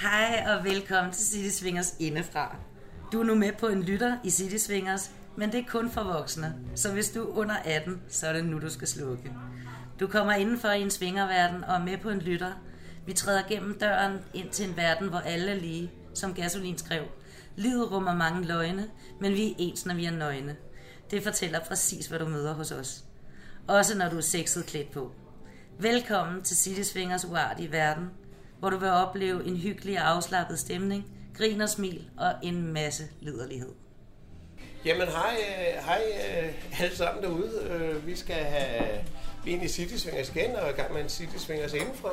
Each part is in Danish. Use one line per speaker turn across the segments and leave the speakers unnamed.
Hej og velkommen til City Swingers indefra. Du er nu med på en lytter i City Swingers, men det er kun for voksne. Så hvis du er under 18, så er det nu, du skal slukke. Du kommer indenfor i en svingerverden og er med på en lytter. Vi træder gennem døren ind til en verden, hvor alle er lige, som Gasolin skrev. Livet rummer mange løgne, men vi er ens, når vi er nøgne. Det fortæller præcis, hvad du møder hos os. Også når du er sexet klædt på. Velkommen til City Swingers uartige verden, hvor du vil opleve en hyggelig og afslappet stemning, grin og smil og en masse liderlighed.
Jamen hej, øh, hej øh, alle sammen derude. Øh, vi skal have vi er inde i City Swingers igen og i gang med en City Swingers indenfra.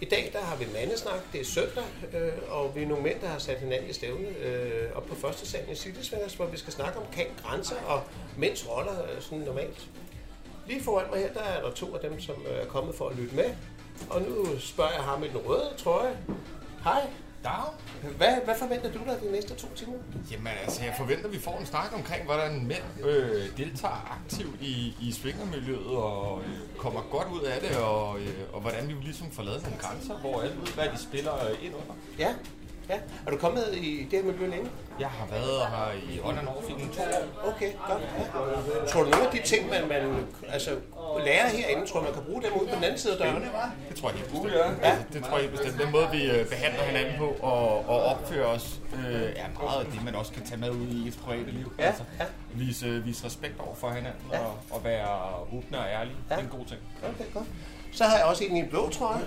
I dag der har vi mandesnak, det er søndag, øh, og vi er nogle mænd, der har sat hinanden i stævne øh, op på første salen i City Swingers, hvor vi skal snakke om kan grænser og mænds roller øh, sådan normalt. Lige foran mig her, der er der to af dem, som er kommet for at lytte med. Og nu spørger jeg ham i den røde trøje. Hej,
Dag.
hvad, hvad forventer du dig de næste to timer?
Jamen altså, jeg forventer, at vi får en snak omkring, hvordan mænd øh, deltager aktivt i, i svingermiljøet og øh, kommer godt ud af det, og, øh, og hvordan vi ligesom får lavet nogle grænser, hvor alle ved, hvad de spiller øh, ind under.
Ja, ja. Er du kommet i det her miljø længe?
Jeg har været her i and off i nogle to år.
Okay, godt. Ja. Tror du nogle af de ting, man, man altså, lærer herinde, tror man kan bruge dem ud på den anden side af dørene?
Det tror jeg helt bestemt. Ja. Altså, det tror jeg bestemt. Den måde, vi øh, behandler hinanden på og, og opfører os, øh, er meget af det, man også kan tage med ud i et private liv.
Ja,
Altså,
ja.
vise, vise respekt over for hinanden
Ja.
og, og være åbne og ærlige.
Ja.
Det er en god ting.
Okay, godt. Så har jeg også en i en blå trøje.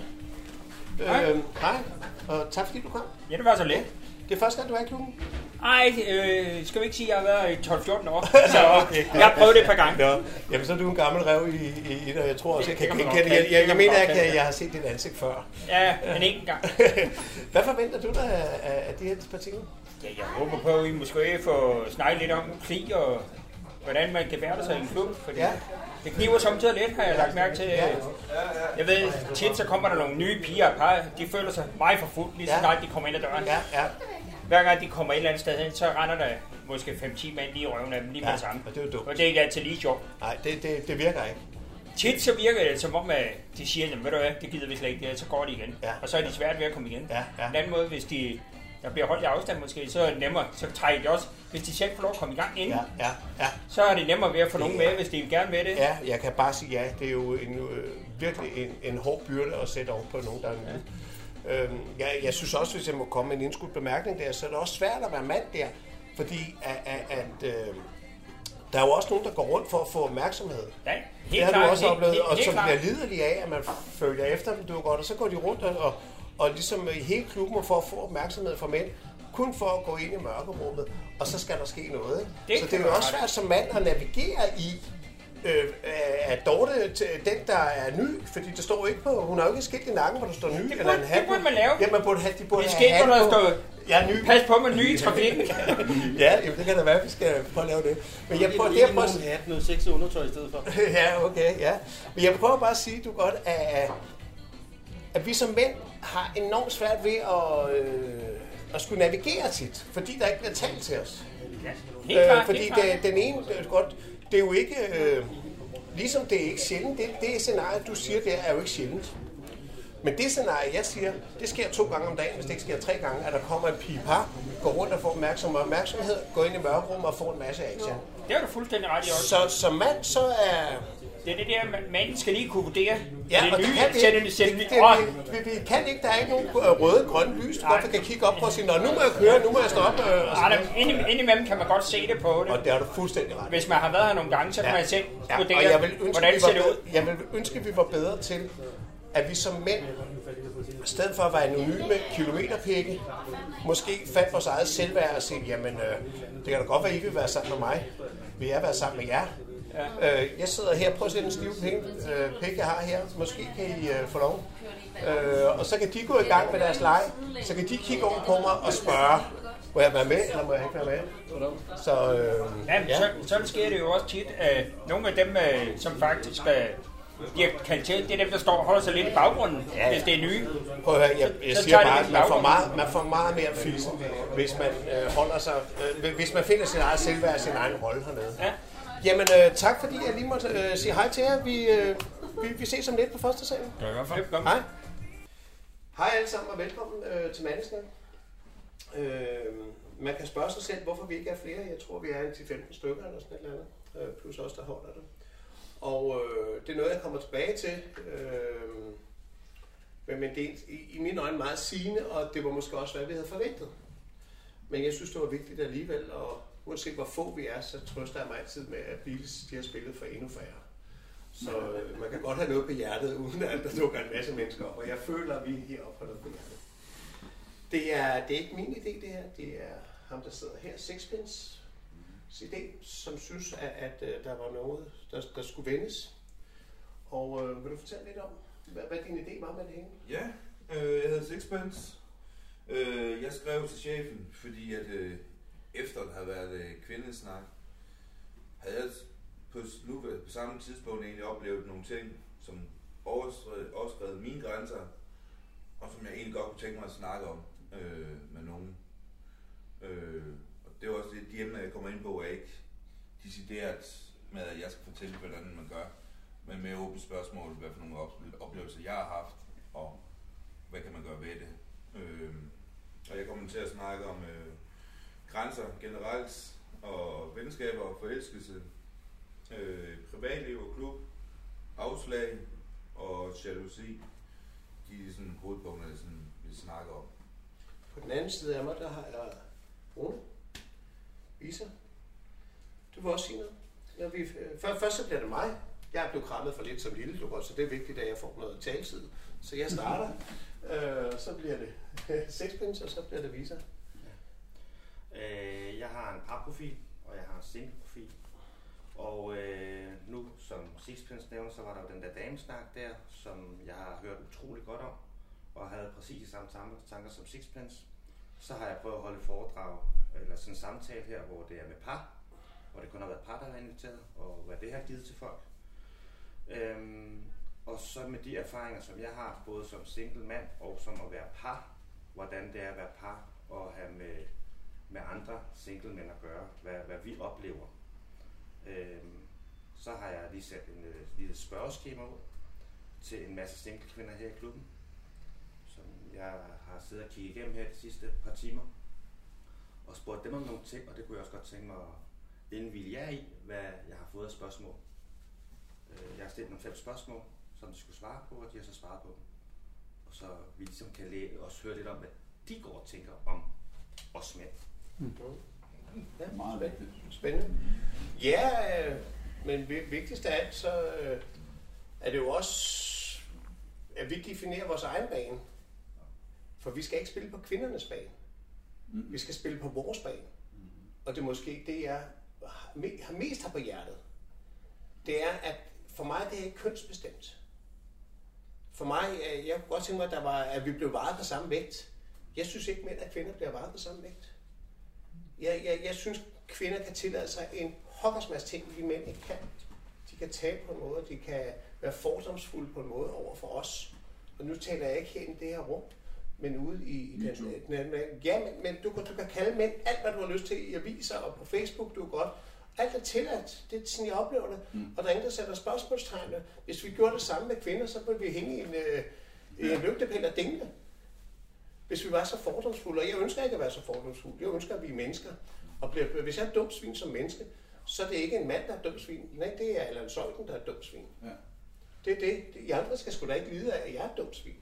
Hej.
Øh, hej, og tak fordi du kom.
Ja, det var så let.
Det er første gang, du er i klubben.
Ej, øh, skal vi ikke sige, at jeg har været i 12-14 år? Så jeg har prøvet det et par gange.
Nå, jamen så er du en gammel rev i, i, det, og jeg tror også, jeg
Det
kan genkende det. Jeg, jeg, jeg mener,
godt
jeg, jeg har set dit ansigt før.
Ja, men ikke engang.
Hvad forventer du dig af, af, de her par ting?
Ja, jeg håber på, at I måske får snakket lidt om krig og hvordan man kan være sig i en klub. Fordi
Ja.
Det kniver samtidig lidt, har jeg lagt mærke til. Jeg ved, tit så kommer der nogle nye piger og par, de føler sig meget forfulgt, lige så
Ja.
snart de kommer ind ad døren.
Ja, ja,
Hver gang de kommer et eller andet sted hen, så render der måske 5-10 mand lige i røven af dem lige med
Ja,
det samme.
og det er jo dumt.
Og det er ikke altid lige sjovt.
nej, det, det, det virker ikke.
Tit så virker det som om, at de siger, at ved du hvad, det gider vi slet ikke, så går de igen.
Ja.
Og så er de svært ved at komme igen.
Ja, ja.
En anden måde, hvis de der bliver holdt i afstand måske, så er det nemmere, så trækker de også, hvis de selv får lov at komme i gang inden,
Ja, ja, ja.
så er det nemmere ved at få nogen med, hvis de gerne vil det.
Ja, jeg kan bare sige ja. Det er jo en, øh, virkelig en, en hård byrde at sætte over på nogen, der er nye. Øhm, jeg, jeg synes også, hvis jeg må komme med en indskudt bemærkning der, så er det også svært at være mand der, fordi at, at, at øh, der er jo også nogen, der går rundt for at få opmærksomhed.
Ja,
Det
helt
har
klart.
du også oplevet,
helt,
og
helt
som
klart.
bliver liderlige af, at man følger efter dem, det var godt, og så går de rundt og, og, og ligesom i hele klubben for at få opmærksomhed fra mænd, kun for at gå ind i mørkerummet, og så skal der ske noget.
Det
så det er jo også svært som mand at navigere i, øh, at Dorte, den der er ny, fordi det står jo ikke på, hun har jo ikke skilt i nakken, hvor der står ny,
Det
eller
burde-
en
det
hat
burde
på.
man lave.
Ja, man burde have, de burde
Det
have hat på.
står,
Ja, ny.
pas på med nye i trafikken.
Ja, jamen, det kan da være, at vi skal prøve at lave det. Men jeg prøver, det, jeg prøver,
hat, noget sexet undertøj i stedet for.
ja, okay, ja. Men jeg prøver bare at sige, du godt, at, at, vi som mænd har enormt svært ved at, øh, at skulle navigere tit, fordi der ikke bliver talt til os.
Helt klart,
øh, fordi det, den ene, det er godt, det er jo ikke, øh, ligesom det er ikke sjældent, det, det scenarie, du siger, det er jo ikke sjældent. Men det scenarie, jeg siger, det sker to gange om dagen, hvis det ikke sker tre gange, at der kommer en pige par, går rundt og får opmærksom opmærksomhed, går ind i mørkerummet og får en masse action.
Det er du fuldstændig ret i også.
Så som mand, så er
Det er det der, man- manden skal lige kunne vurdere.
Ja,
er det
og det
nye,
kan vi ikke.
det,
Det,
det,
vi, vi, kan ikke. Der er ikke nogen øh, røde, grønne lys, du
Nej.
godt kan kigge op på og sige, Nå, nu må jeg køre, nu må jeg stoppe. Øh, og,
Ej,
sådan
der- ind- Indimellem kan man godt se det på det.
og det har du fuldstændig ret.
Hvis man har været her nogle gange, så kan man selv
Ja, og
vurdere,
jeg vil ønske,
hvordan
vi
ser
var
det ud.
bedre, jeg vil ønske, vi var bedre til, at vi som mænd, i stedet for at være anonyme kilometerpikke, måske fandt vores eget selvværd og sige, jamen, øh, det kan da godt være, at I vil være sammen med mig. Vil jeg være sammen med jer? Ja. Øh, jeg sidder her, prøv at se den stive pik, øh, pik, jeg har her. Måske kan I øh, få lov. Øh, og så kan de gå i gang med deres leg. Så kan de kigge over på mig og spørge, må jeg være med, eller må jeg ikke være med? Så, øh,
Ja, men så, så sker det jo også tit, at nogle af dem, øh, som faktisk øh, bliver kaldt til, det er dem, der står og holder sig lidt i baggrunden,
Ja, ja.
hvis det er nye.
Prøv at høre, jeg, jeg
Så
siger
de
bare, at man får meget, man får meget mere fissen, hvis man øh, holder sig, øh, hvis man finder sin eget selvværd og sin egen rolle hernede.
Ja.
Jamen, øh, tak fordi jeg lige måtte øh, sige hej til jer. Vi, øh, vi, vi ses om lidt på første salen.
Gør i hvert fald.
Velkommen.
Hej. Hej alle sammen og velkommen øh, til Mandesnak. Øh, man kan spørge sig selv, hvorfor vi ikke er flere. Jeg tror, vi er en 10-15 stykker eller sådan et eller andet. Øh, plus os, der holder det. Og øh, det er noget, jeg kommer tilbage til. Øh, men men det er i, i mine øjne meget sigende, og det var måske også, hvad vi havde forventet. Men jeg synes, det var vigtigt alligevel, og uanset hvor få vi er, så trøster jeg mig altid med, at Beatles de har spillet for endnu færre. Så øh, man kan godt have noget på hjertet, uden at der dukker en masse mennesker op. Og jeg føler, at vi heroppe har noget på hjertet. Det er, det er ikke min idé, det her. Det er ham, der sidder her, Sixpence idé, som synes, at, at, øh, der var noget, der, der skulle vendes. Og øh, vil du fortælle lidt om, hvad, hvad din idé var med det hele?
Ja, øh, jeg hedder Sixpence. Øh, jeg skrev til chefen, fordi at øh, efter der havde været øh, kvindesnak, havde jeg på, nu øh, på samme tidspunkt egentlig oplevet nogle ting, som overskred, overskred mine grænser, og som jeg egentlig godt kunne tænke mig at snakke om øh, med nogen. Øh, det er også det, de emner, jeg kommer ind på, er ikke decideret med, at jeg skal fortælle, hvordan man gør, men med åbne spørgsmål, hvad for nogle oplevelser jeg har haft, og hvad kan man gøre ved det. Øh, og jeg kommer til at snakke om øh, grænser generelt, og venskaber og forelskelse, øh, privatliv og klub, afslag og jalousi. De er sådan hovedpunkterne, sådan, vi snakker om.
På den anden side af mig, der har jeg Rune, Isa. Du vil også sige noget. Når vi, øh, først, først så bliver det mig. Jeg er blevet krammet for lidt som lille, du så det er vigtigt, at jeg får noget taltid. Så jeg starter, øh, så bliver det sexpence, og så bliver det Visa.
Øh, jeg har en parprofil, og jeg har en single-profil. Og øh, nu, som Sixpence nævner, så var der jo den der damesnak der, som jeg har hørt utrolig godt om, og havde præcis de samme tanker som Sixpence. Så har jeg prøvet at holde foredrag, eller sådan en samtale her, hvor det er med par, hvor det kun har været par, der har inviteret, og hvad det har givet til folk. Øhm, og så med de erfaringer, som jeg har, både som single mand og som at være par, hvordan det er at være par og have med, med andre single mænd at gøre, hvad, hvad vi oplever. Øhm, så har jeg lige sat en øh, lille spørgeskema ud til en masse single kvinder her i klubben, jeg har siddet og kigget igennem her de sidste par timer, og spurgt dem om nogle ting, og det kunne jeg også godt tænke mig at indvilde jer i, hvad jeg har fået af spørgsmål. Øh, jeg har stillet nogle fem spørgsmål, som de skulle svare på, og de har så svaret på dem. Og så vi ligesom kan læ- også høre lidt om, hvad de går og tænker om os mænd.
Mm.
Ja, meget vigtigt.
Spændende. Ja, øh, men vigtigst af alt, så øh, er det jo også, at vi definerer vores egen bane. For vi skal ikke spille på kvindernes bane. Mm. Vi skal spille på vores bane. Mm. Og det er måske det, jeg har mest har på hjertet. Det er, at for mig det er ikke kønsbestemt. For mig, øh, jeg kunne godt tænke mig, at, der var, at vi blev varet på samme vægt. Jeg synes ikke, mænd og kvinder bliver varet på samme vægt. Jeg, jeg, jeg synes, kvinder kan tillade sig en hokkers masse ting, vi mænd ikke kan. De kan tale på en måde, de kan være fordomsfulde på en måde over for os. Og nu taler jeg ikke herinde i det her rum, men ude i, i den, den anden Ja, men, men du, du kan kalde mænd alt, hvad du har lyst til i aviser og på Facebook, du er godt. Alt er tilladt. Det er sådan, jeg oplever det. Mm. Og der er ingen, der sætter spørgsmålstegn. Hvis vi gjorde det samme med kvinder, så ville vi hænge i en, øh, en lygtepæl og dingle. Hvis vi var så fordomsfulde. Og jeg ønsker ikke at være så fordomsfuld. Jeg ønsker, at vi er mennesker. Og bliver, hvis jeg er dumt svin som menneske, så er det ikke en mand, der er dumt svin. Nej, det er Allan Søjden, der er dumt svin. Ja. Det er det. I andre skal sgu da ikke lide af, at jeg er dumt svin.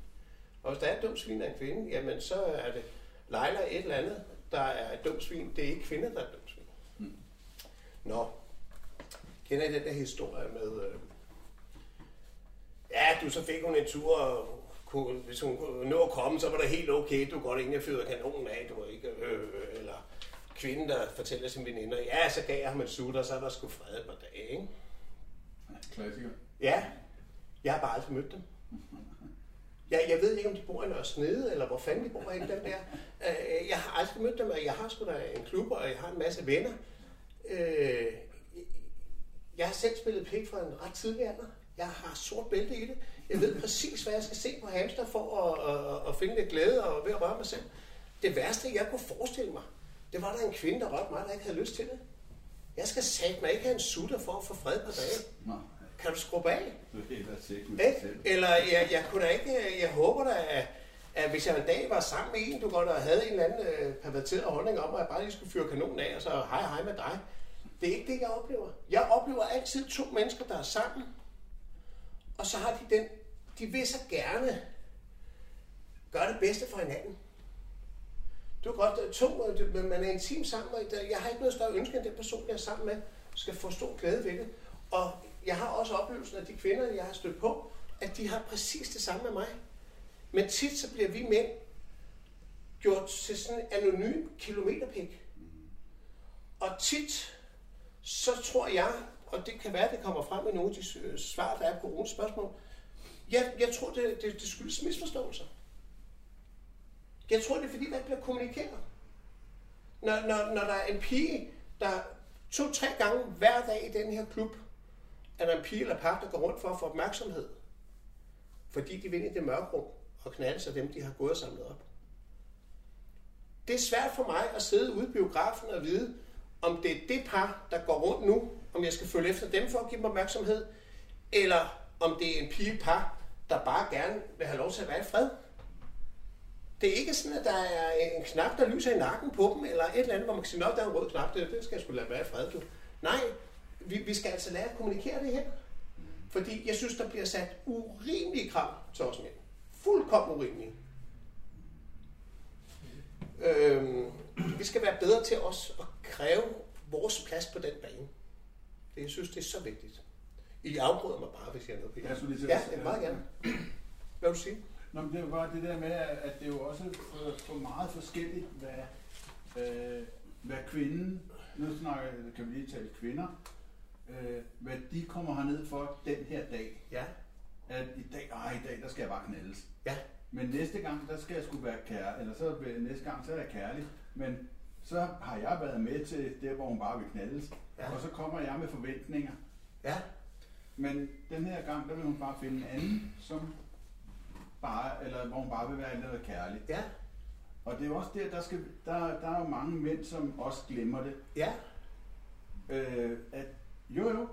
Og hvis der er et dumt svin af en kvinde, jamen så er det Leila et eller andet, der er et dumt svin. Det er ikke kvinder, der er et dumt svin. Mm. Nå, kender I den der historie med... Øh... Ja, du så fik hun en tur, og kunne, hvis hun kunne nå at komme, så var det helt okay. Du går godt egentlig fyret kanonen af, du ikke... Øh, eller kvinden, der fortæller sin veninder, ja, så gav jeg ham en sutter, så er der sgu fred et par dage, ikke?
Klassiker.
Ja, jeg har bare aldrig mødt dem. Jeg, jeg ved ikke, om de bor i Nørresnede, eller hvor fanden de bor i den der. Øh, jeg har aldrig mødt dem, og jeg har sgu da en klub, og jeg har en masse venner. Øh, jeg har selv spillet pik fra en ret tidlig alder. Jeg har sort bælte i det. Jeg ved præcis, hvad jeg skal se på hamster for at, at, at finde lidt glæde og ved at røre mig selv. Det værste, jeg kunne forestille mig, det var der en kvinde, der rørte mig, der ikke havde lyst til det. Jeg skal sagt mig ikke have en sutter for at få fred på dagen. Nej. Kan du skrubbe af?
Er.
Eller jeg, jeg kunne da ikke, jeg håber da, at, at hvis jeg en dag var sammen med en, du godt havde en eller anden øh, perverteret holdning om, at jeg bare lige skulle fyre kanon af, og så hej hej med dig. Det er ikke det, jeg oplever. Jeg oplever altid to mennesker, der er sammen, og så har de den, de vil så gerne gøre det bedste for hinanden. Du kan godt, to, øh, man er intim sammen, og jeg har ikke noget større ønske, end den person, jeg er sammen med, skal få stor glæde ved det. Og jeg har også oplevelsen af de kvinder, jeg har stødt på, at de har præcis det samme med mig. Men tit så bliver vi mænd gjort til sådan en anonym kilometerpik. Og tit, så tror jeg, og det kan være, det kommer frem i nogle af de øh, svar, der er på Rones spørgsmål, jeg, jeg tror, det, det, det skyldes misforståelser. Jeg tror, det er fordi, der ikke bliver kommunikeret. Når, når, når der er en pige, der to-tre gange hver dag i den her klub, er der en pige eller par, der går rundt for at få opmærksomhed. Fordi de vil ind i det mørke rum og knalde sig dem, de har gået og samlet op. Det er svært for mig at sidde ude i biografen og vide, om det er det par, der går rundt nu, om jeg skal følge efter dem for at give dem opmærksomhed, eller om det er en pige par, der bare gerne vil have lov til at være i fred. Det er ikke sådan, at der er en knap, der lyser i nakken på dem, eller et eller andet, hvor man kan sige, at der er en rød knap, det, det skal jeg sgu lade være i fred. Du. Nej, vi, vi skal altså lære at kommunikere det her. Fordi jeg synes, der bliver sat urimelige krav til os mænd. Fuldkommen urimelige. Øhm, vi skal være bedre til os at kræve vores plads på den bane. Det, jeg synes, det er så vigtigt. I afbryder mig bare, hvis jeg er noget på
Jeg skulle lige
Ja, er meget gerne. Hvad vil du sige?
Nå, men det er jo bare det der med, at det er jo også for, for meget forskelligt, hvad, øh, hvad kvinden, nu snakker, kan vi lige tale kvinder, øh, hvad de kommer herned for den her dag.
Ja.
At i dag, ej, i dag, der skal jeg bare knaldes.
Ja.
Men næste gang, der skal jeg sgu være kærlig, eller så næste gang, så er jeg kærlig. Men så har jeg været med til der, hvor hun bare vil knaldes.
Ja.
Og så kommer jeg med forventninger.
Ja.
Men den her gang, der vil hun bare finde en anden, som bare, eller hvor hun bare vil være noget kærlig.
Ja.
Og det er jo også der, der, skal, der, der er jo mange mænd, som også glemmer det.
Ja.
Øh, at jo jo,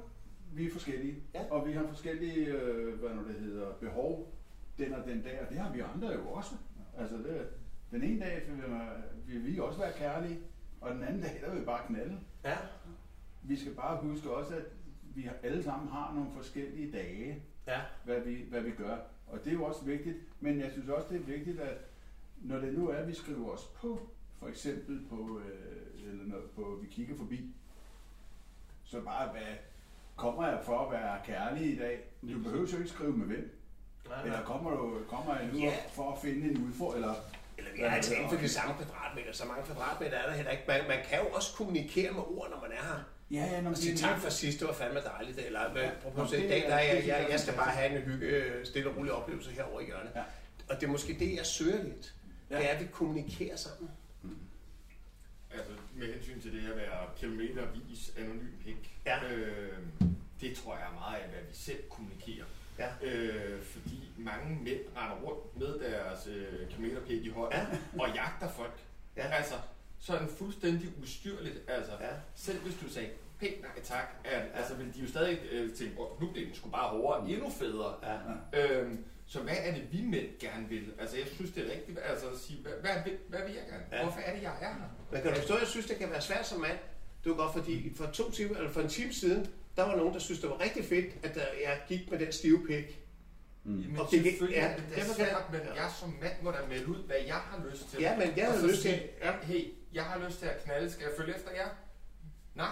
vi er forskellige.
Ja.
Og vi har forskellige, øh, hvad nu det hedder, behov den og den dag, og det har vi andre jo også. Altså det, den ene dag vil, vil vi også være kærlige, og den anden dag, der vil vi bare knalde.
Ja.
Vi skal bare huske også, at vi alle sammen har nogle forskellige dage,
Ja.
hvad vi, hvad vi gør. Og det er jo også vigtigt, men jeg synes også, det er vigtigt, at når det nu er, at vi skriver os på, for eksempel på, øh, eller når, på vi kigger forbi, så bare, hvad kommer jeg for at være kærlig i dag? Du behøver jo ikke skrive med hvem.
Nej.
Eller kommer, du, kommer jeg nu
Ja.
for at finde en udfordring? Eller,
Eller vi er altså inden for de samme kvadratmeter. Så mange kvadratmeter er der heller ikke. Man, man kan jo også kommunikere med ord, når man er her.
Ja, ja, når
Og sige tak for sidst, det var fandme dejligt. Eller hvad, prøv at se, i dag,
er-
der er, jeg,
jeg
jeg, skal bare have en hygge, øh, stille og rolig oplevelse herovre i hjørnet.
Ja.
Og det er måske det, jeg søger lidt.
Ja.
Det er, at vi kommunikerer sammen.
Altså, med hensyn til det at være kilometervis anonym pik,
Ja.
øh, det tror jeg er meget af, hvad vi selv kommunikerer.
Ja.
Øh, fordi mange mænd render rundt med deres øh, kilometerpik i hånden
Ja.
og jagter folk.
Ja.
Altså, så er den fuldstændig ustyrligt. Altså,
Ja.
selv hvis du sagde pænt nej tak, at, altså, vil de jo stadig øh, tænke, "Åh, nu bliver den sgu bare hårdere, endnu federe.
Ja.
Øhm, så hvad er det, vi mænd gerne vil? Altså, jeg synes, det er rigtigt altså, at sige, hvad, hvad, vil, hvad vil jeg gerne?
Ja.
Hvorfor er det, jeg er her?
Men kan du forstå, jeg synes, det kan være svært som mand. Det var godt, fordi for to timer, eller for en time siden, der var nogen, der synes, det var rigtig fedt, at øh, jeg gik med den stive pik.
Men
Og det-
selvfølgelig
ja,
er det da
kan-
svært, men jeg som mand må da melde ud, hvad jeg har lyst til.
Ja, men jeg
så
lyst til-
sige,
ja.
Hey, jeg har lyst til at knalde, skal jeg følge efter jer? Nej.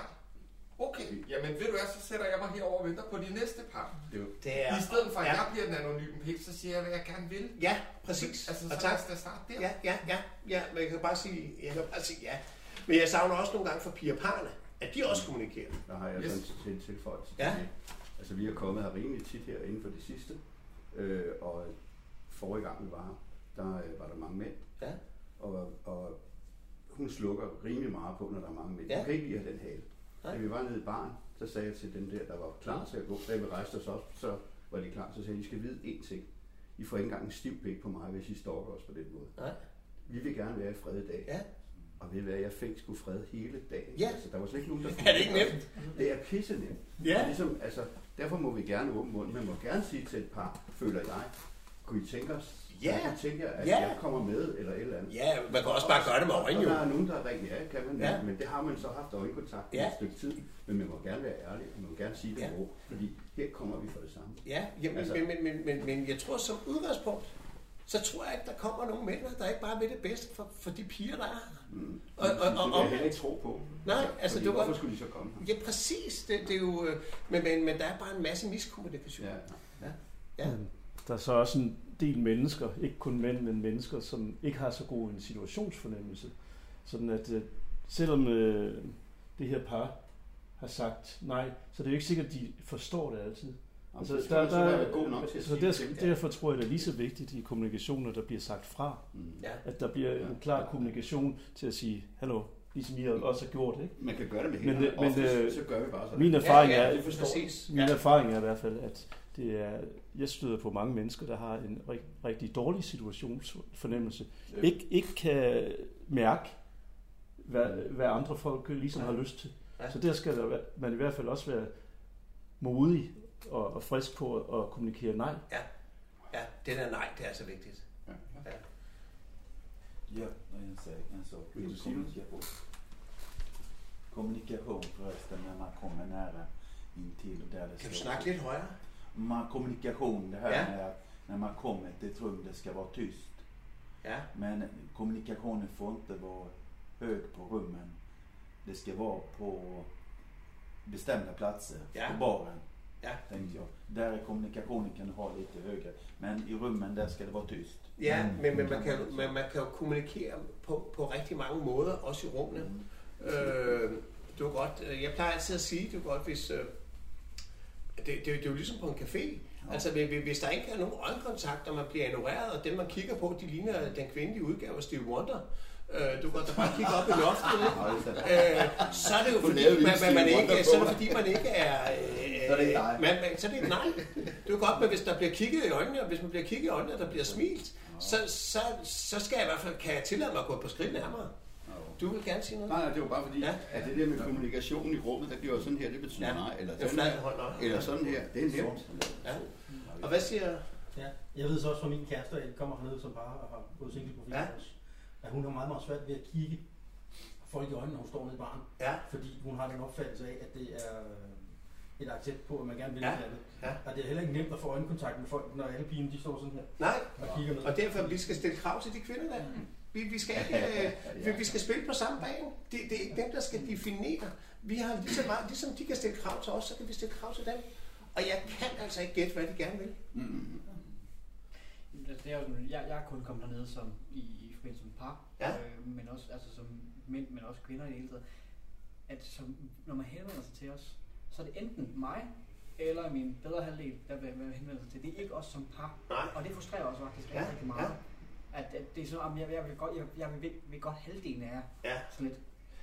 Okay, jamen ved du hvad, så sætter jeg mig herover og venter på de næste par.
Det er,
I stedet for, at
ja,
jeg bliver den anonyme pik, så siger jeg, hvad jeg gerne vil.
Ja, præcis.
Altså,
og
så
tak.
lad os da starte der.
Ja, ja, ja, ja, men jeg kan bare sige, jeg kan bare sige ja. Men jeg savner også nogle gange for piger og parne, at de også kommunikerer.
Der har jeg
Yes.
yes. sådan en tilføjelse
Ja.
til. Altså, vi er kommet her rimelig tit her inden for det sidste, øh, og forrige gang vi var her, der øh, var der mange mænd,
Ja.
og, og hun slukker rimelig meget på, når der er mange mænd.
Ja.
Hun kan ikke lide at have den hale.
Nej.
Da vi var nede i baren, så sagde jeg til dem der, der var klar til at gå, da vi rejste os op, så var de klar, så sagde jeg, I skal vide én ting. I får ikke engang en stiv pik på mig, hvis I stalker os på den måde.
Nej.
Vi vil gerne være i fred i dag.
Ja.
Og ved hvad, jeg fik sgu fred hele dagen.
Ja.
Altså, der var slet ikke nogen, der
Er det ikke nemt?
Det er pisse nemt.
Ja.
Ligesom, altså, derfor må vi gerne åbne munden. Man må gerne sige til et par, føler jeg, kunne I tænke os
Ja.
Så tænker jeg, at
Ja.
jeg kommer med, eller et eller andet.
Ja, man kan også bare gøre det med øjnene,
der er nogen, der er rigtig, ja, kan man,
Ja.
ja. men det har man så haft øjenkontakt i
Ja.
et stykke tid. Men man må gerne være ærlig, og man må gerne sige det
Ja.
ja. ro, fordi her kommer vi for det samme.
Ja, jamen, altså,
Altså-
men, men, men, men, men jeg tror som udgangspunkt, så tror jeg ikke, der kommer nogle mænd, der ikke bare vil det bedste for, for de piger, der er her.
Mm.
Og- og- og-
det vil
og-
jeg heller ikke tro på.
Nej, altså,
fordi
det var-
hvorfor skulle de så komme her?
Ja, præcis. Det, det er jo, øh, men, men, men der er bare en masse miskommunikation.
Ja.
Ja.
Der er så også en del mennesker, ikke kun mænd, men mennesker, som ikke har så god en situationsfornemmelse. Sådan at øh, selvom øh, det her par har sagt nej, så det er jo ikke sikkert, at de forstår det altid.
Altså, der, der, der, være god nok til at
så der,
ting.
derfor tror jeg, det er lige så vigtigt i kommunikationen, at der bliver sagt fra.
Mm.
Ja.
At der bliver en klar kommunikation til at sige, hallo, ligesom I også har gjort, ikke?
Man kan gøre det med
Men,
hænderne.
øh, men
Oftest,
øh,
så gør vi bare sådan.
Min erfaring
Ja, ja,
er, min erfaring er i hvert fald, at det er, jeg støder på mange mennesker, der har en rig, rigtig dårlig situationsfornemmelse.
Ja.
Ikke, ikke kan mærke, hvad, hvad andre folk ligesom har lyst til.
Ja.
Så der skal der, være- man i hvert fald også være modig og, og frisk på at kommunikere nej.
Ja, ja det der nej, det er så vigtigt.
Ja.
Ja.
Ja, en sak, en sak.
Vill du?
Kommunikation. Kommunikation förresten när man kommer nära intill och där det
Kan du snakke lidt højere?
Man, kommunikation, det här
Ja.
med att när man kommer till ett rum det ska vara tyst.
Ja.
Men kommunikationen får inte vara hög på rummen. Det ska vara på bestämda platser.
Ja.
På baren.
Ja.
Tänkte jag. Där är kommunikationen kan ha lite högre. Men i rummen där ska det vara tyst.
Ja, men, men, man, kan, men man kan jo kommunikere på, på rigtig mange måder, også i rummene. Øh, du kan godt, øh, jeg plejer altid at sige, du kan godt, hvis... Det, det, det er jo ligesom på en café. Altså, hvis- der ikke er nogen øjenkontakt, og man bliver ignoreret, og dem, man kigger på, de ligner den kvindelige udgave af Stevie Wonder, øh, du kan da bare kigge op i loftet, øh, så er det jo fordi, man, man, man ikke, så er det fordi, man ikke er... Øh,
Så er det ikke dig.
Man, man, så er det ikke nej. Det er godt, men hvis der bliver kigget i øjnene, og hvis man bliver kigget i øjnene, og der bliver smilt, så, så, så skal jeg i hvert fald, kan jeg tillade mig at gå på skridt nærmere. Du vil gerne sige noget?
Nej, nej, det var bare fordi,
Ja.
ja. at det der med kommunikation i rummet, der bliver sådan her, det betyder
Ja.
ja. nej, eller
Det er
sådan her,
nej.
eller sådan her, det er nemt.
Ja. Og hvad siger...
Ja, jeg ved så også fra min kæreste, at jeg kommer hernede som bare og har gået single profil
Ja.
også, at hun har meget, meget svært ved at kigge folk i øjnene, når hun står nede i baren.
Ja.
Fordi hun har den opfattelse af, at det er øh, et accept på, at man gerne vil
Ja.
andet.
Ja.
Og det er heller ikke nemt at få øjenkontakt med folk, når alle pigen de står sådan her.
Nej,
Og kigger ned.
og derfor vi skal stille krav til de kvinder der. Vi, vi skal ikke, øh, vi, vi skal spille på samme bane. Det, det er ikke dem, der skal definere. Vi har lige så meget, ligesom de kan stille krav til os, så kan vi stille krav til dem. Og jeg kan altså ikke gætte, hvad de gerne vil.
Mm.
Det er jo, sådan, jeg, jeg er kun kommet dernede som i, i forbindelse med par,
Ja.
øh, men også altså, som mænd, men også kvinder i det hele taget. At som, når man henvender sig til os, så er det enten mig eller min bedre halvdel, der vil, henvende sig til. Det er ikke os som par.
Nej.
Og det frustrerer os faktisk
Ja,
rigtig meget. At, at, det er sådan, at jeg, jeg, vil godt, jeg, jeg vil, vil godt halvdelen af jer.
Ja.
Sådan lidt.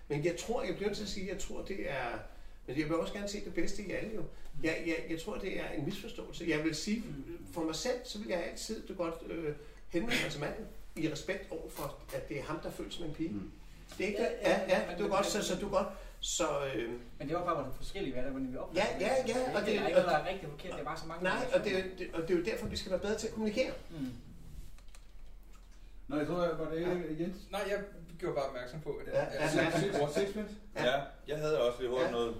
Men jeg tror, jeg bliver nødt til at sige, at jeg tror, det er... Men jeg vil også gerne se det bedste i alle jo. Jeg, jeg, jeg tror, det er en misforståelse. Jeg vil sige, for mig selv, så vil jeg altid du godt øh, henvende mig til manden i respekt over for, at det er ham, der føles som en pige. Mm. Det er ikke det? Ja, ja, du er godt, så, så du er godt. Så, øh,
Men det var bare, hvor forskellige hvad der, hvordan vi oplever
Ja, ja, ja,
og
og
det,
det-
det, er ikke noget, der er rigtig og forkert, det er bare så mange
nej, og det, er- det, og det er jo derfor, vi skal være bedre til at kommunikere.
Mm.
Nå, jeg tror, var det Jens?
Nej, jeg gjorde bare opmærksom på, at
Ja,
ja,
ja,
ja,
ja.
ja.
Sixpence?
Ja, jeg havde også lige hurtigt
Ja.
noget.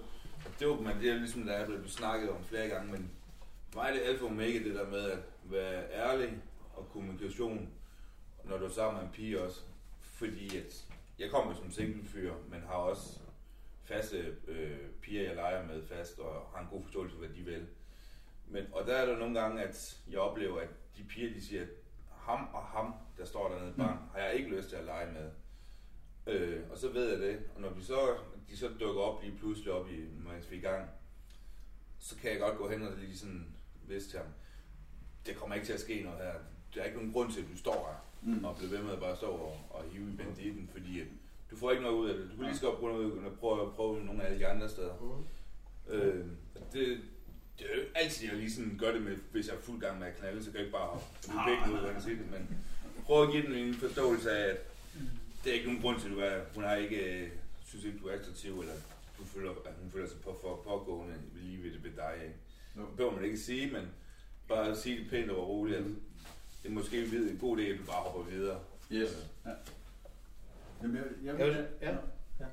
Det var, men det er ligesom, der er blevet snakket om flere gange, men for mig er det alfa omega, det der med at være ærlig og kommunikation, når du er sammen med en pige også. Fordi at jeg kommer som single fyr, men har også faste øh, piger, jeg leger med fast, og har en god forståelse for, hvad de vil. Men, og der er der nogle gange, at jeg oplever, at de piger, de siger, at ham og ham, der står dernede i barn, har jeg ikke lyst til at lege med. Øh, og så ved jeg det, og når vi så, de så dukker op lige pludselig op, i, mens vi er i gang, så kan jeg godt gå hen og lige sådan vise til ham, det kommer ikke til at ske noget her. Der er ikke nogen grund til, at du står her
Mm.
og bliver ved med at bare stå og, og hive i banditten, fordi du får ikke noget ud af det. Du kan lige så godt prøve prøve prøve nogle af de andre steder.
Mm.
Øh, det, det er jo altid, jeg lige sådan gør det med, hvis jeg er fuld gang med at knalde, så kan jeg ikke bare hoppe begge ud, hvordan jeg siger det, men prøv at give den en forståelse af, at det er ikke nogen grund til, at du er, hun har ikke, øh, synes ikke, du er attraktiv, eller du føler, at hun føler sig på, for pågående lige ved det ved dig. Ikke?
Jo.
Det behøver man ikke sige, men bare sige det pænt og roligt, at Det er måske en god idé, at du bare hopper videre.
Yes. Ja. Jamen, jeg, jeg,
Ja,
jeg,
ja.
Ja.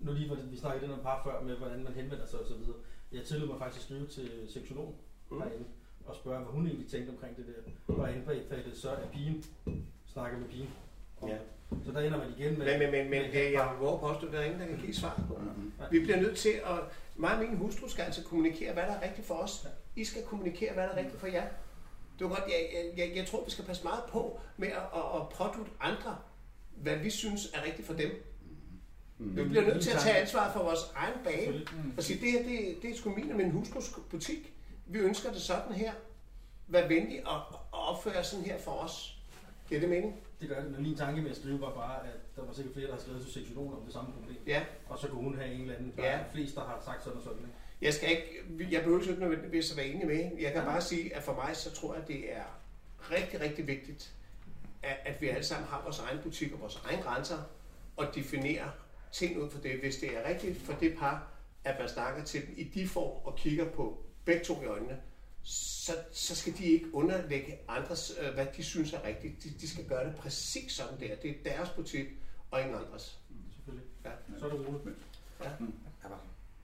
Nu lige, hvor vi snakkede den om par før med, hvordan man henvender sig osv. Jeg tillod mig faktisk at skrive til seksologen mm. herinde og spørge, hvad hun egentlig tænkte omkring det der. Og indbefattet så er pigen snakker med pigen.
Ja.
Så der ender man igen med...
Men, men, men, men det, jeg våger påstå, at der er ingen, der kan give svar på. Vi bliver nødt til at... Mig og min hustru skal altså kommunikere, hvad der er rigtigt for os. I skal kommunikere, hvad der er rigtigt for jer. Det var godt, jeg, jeg, jeg, jeg tror, vi skal passe meget på med at, at, at pådute andre, hvad vi synes er rigtigt for dem. Mm. Vi bliver nødt til at tage ansvar for vores egen bage. Og sige, det her, det, det er sgu min og min butik. Vi ønsker det sådan her. Vær venlig og, og opføre sådan her for os. Giver det mening?
Det gør det, men min tanke med at skrive var bare, at der var sikkert flere, der har skrevet til seksologen om det samme problem.
Ja.
Og så kunne hun have en eller anden, der
Ja.
ja. flest, der har sagt sådan og sådan. Ikke?
Jeg skal ikke, jeg behøver ikke nødvendigvis at være enig med. Jeg kan bare sige, at for mig, så tror jeg, at det er rigtig, rigtig vigtigt, at, at vi alle sammen har vores egen butik og vores egne grænser, og definerer ting ud for det. Hvis det er rigtigt for det par, at man snakker til dem i de form og kigger på begge to i øjnene, så, så skal de ikke underlægge andres, øh, hvad de synes er rigtigt. De, de skal gøre det præcis sådan der. Det er deres butik og ingen andres.
Selvfølgelig.
Ja.
Så er det roligt.
Ja.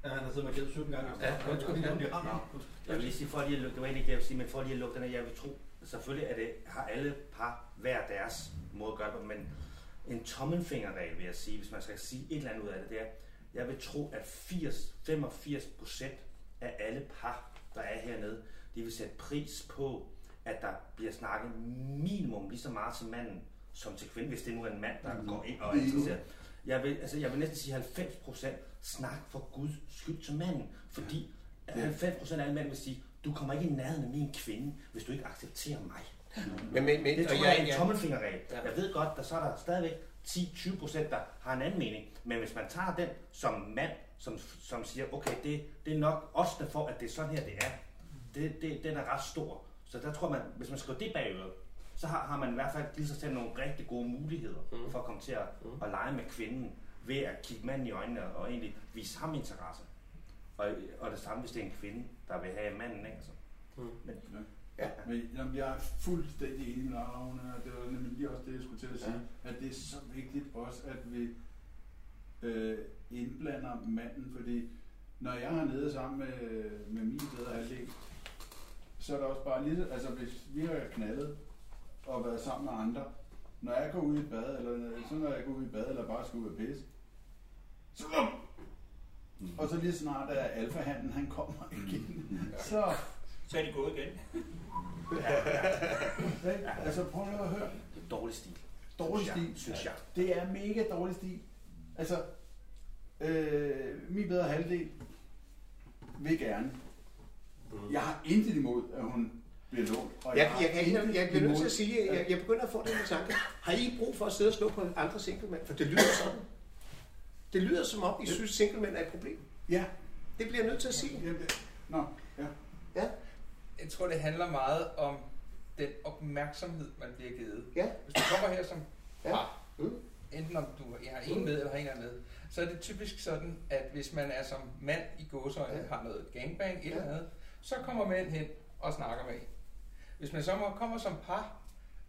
Ja, han har siddet med gæld 17 gange.
Ja, ja.
ja. bliver ramt.
Jeg vil lige sige, for lige at lukke, det var egentlig det, jeg vil sige, men for lige at lukke den her, jeg vil tro, selvfølgelig er det, har alle par hver deres måde at gøre det på, men en tommelfingerregel, vil jeg sige, hvis man skal sige et eller andet ud af det, det er, jeg vil tro, at 80, 85 procent af alle par, der er hernede, de vil sætte pris på, at der bliver snakket minimum lige så meget til manden, som til kvinden, hvis det nu er en mand, der
Mhm.
går ind og er interesseret. Jeg vil, altså, jeg vil næsten sige 90 procent snak for Guds skyld til manden, fordi
Ja.
90 procent af alle mænd vil sige, du kommer ikke i nærheden af min kvinde, hvis du ikke accepterer mig.
Men- men- men-
det tror
og
jeg er
jeg-
en
jeg-
tommelfingerregel.
Ja.
Jeg ved godt, der så er der stadigvæk 10-20 procent, der har en anden mening. Men hvis man tager den som mand, som, som siger, okay, det, det er nok os, der får, at det er sådan her, det er. Det, det, den er ret stor. Så der tror man, hvis man skriver det bagud, så har, har man i hvert fald lige så selv nogle rigtig gode muligheder mm. for at komme til at, mm. at lege med kvinden ved at kigge manden i øjnene og egentlig vise ham interesse. Og, og det samme, hvis det er en kvinde, der vil have manden, ikke? Altså.
Mm.
Men,
Ja. Men jamen, jeg er fuldstændig enig med Ravne, og det var nemlig lige også det, jeg skulle til at sige, ja. at det er så vigtigt også, at vi øh, indblander manden, fordi når jeg er nede sammen med, med min bedre halvdel, så er det også bare lige, altså hvis vi har knaldet og været sammen med andre, når jeg går ud i bad, eller så når jeg går ud i bad, eller bare skal ud og pisse, så mm. og så lige snart er alfahanden, han kommer igen, så
Så er de gået igen.
Ikke? Altså prøv nu at høre.
Det er dårlig stil.
Dårlig
Synes
stil.
Synes jeg.
Det er mega dårlig stil. Altså, øh, min bedre halvdel vil gerne. Jeg har intet imod, at hun bliver lånt. og
Jeg, jeg, jeg, jeg, jeg bliver nødt til at sige, at jeg, jeg begynder at få den tanke. Har I brug for at sidde og slå på andre singlemænd? For det lyder sådan. Det lyder som om, I synes, singlemænd er et problem.
Ja.
Det bliver jeg nødt til at sige.
Nå, ja.
Ja.
Jeg tror, det handler meget om den opmærksomhed, man bliver givet.
Ja.
Hvis du kommer her som
Ja.
par,
Mm.
enten om du har en med eller har en med, så er det typisk sådan, at hvis man er som mand i gåsøjne,
Ja.
har noget gangbang, et
Ja.
eller andet, så kommer mænd hen og snakker med en. Hvis man så kommer som par,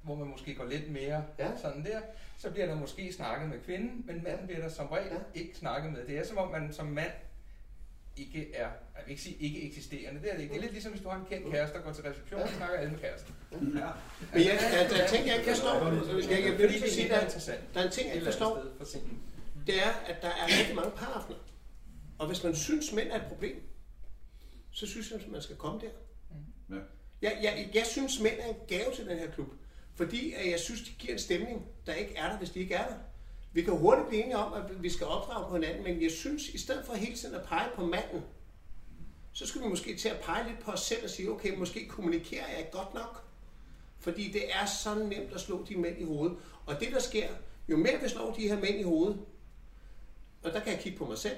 hvor man måske går lidt mere
Ja.
sådan der, så bliver der måske snakket med kvinden, men manden bliver der som regel
Ja.
ikke snakket med. Det er som om man som mand ikke er, jeg vil ikke sige ikke eksisterende, det er det ikke. Det er lidt ligesom hvis du har en kendt kæreste, der går til reception, og snakker alle med kæresten.
Ja. Men jeg, der, der er ting, jeg ikke forstår. Jeg, jeg, til at sige, der, der er en ting, jeg ikke forstår. Det er, at der er rigtig mange paraftener. Og hvis man synes, mænd er et problem, så synes jeg, at man skal komme der.
Ja.
Jeg, jeg, jeg synes, mænd er en gave til den her klub. Fordi at jeg synes, de giver en stemning, der ikke er der, hvis de ikke er der. Vi kan hurtigt blive enige om, at vi skal opdrage på hinanden, men jeg synes, i stedet for hele tiden at pege på manden, så skal vi måske til at pege lidt på os selv og sige, okay, måske kommunikerer jeg godt nok. Fordi det er så nemt at slå de mænd i hovedet. Og det, der sker, jo mere vi slår de her mænd i hovedet, og der kan jeg kigge på mig selv,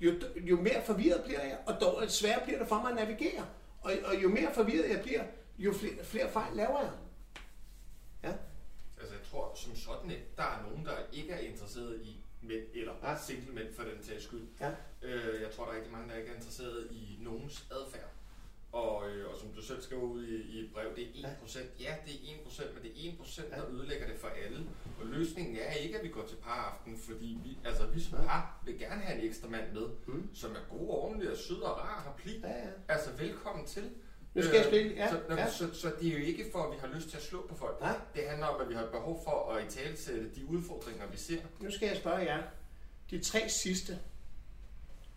jo, jo mere forvirret bliver jeg, og dog øh, sværere bliver det for mig at navigere. Og, og jo mere forvirret jeg bliver, jo flere, flere fejl laver jeg. Ja.
Tror som sådan, at der er nogen, der ikke er interesseret i mænd, eller bare single mænd for den sags skyld.
Ja.
Øh, jeg tror, der er rigtig mange, der ikke er interesseret i nogens adfærd. Og, øh, og som du selv skriver ud i, i et brev, det er 1%. Ja, det er 1%, men det er 1%, der ødelægger det for alle. Og løsningen er ikke, at vi går til paraften, fordi vi, altså, vi som par vil gerne have en ekstra mand med, mm. som er god, ordentlig og sød og rar og har pli. Ja, ja. Altså, velkommen til.
Nu skal jeg spille, ja,
så,
ja.
Så, så, det er jo ikke for, at vi har lyst til at slå på folk.
Nej.
Det handler om, at vi har behov for at i sætte de udfordringer, vi ser.
Nu skal jeg spørge jer. De tre sidste,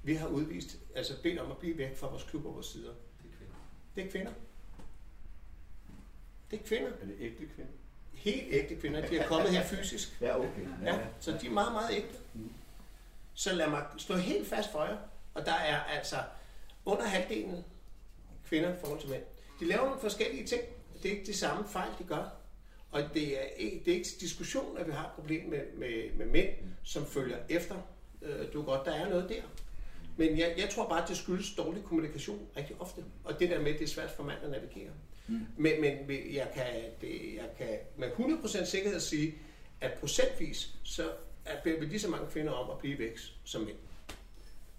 vi har udvist, altså bedt om at blive væk fra vores klub og vores sider. Det er kvinder. Det er kvinder.
Er det ægte kvinder?
Helt ægte kvinder. De er kommet her fysisk.
Ja, okay.
Ja, så de er meget, meget ægte. Så lad mig stå helt fast for jer. Og der er altså under halvdelen kvinder i forhold til mænd. De laver nogle forskellige ting. Det er ikke de samme fejl, de gør. Og det er ikke, det er ikke til diskussion, at vi har et problem med, med, med mænd, som følger efter. Øh, du er godt, der er noget der. Men jeg, jeg tror bare, at det skyldes dårlig kommunikation rigtig ofte. Og det der med, det er svært for mand at navigere. Mm. Men, men jeg kan, det, jeg kan med 100% sikkerhed sige, at procentvis, så er, beder vi lige så mange kvinder om at blive væk som mænd.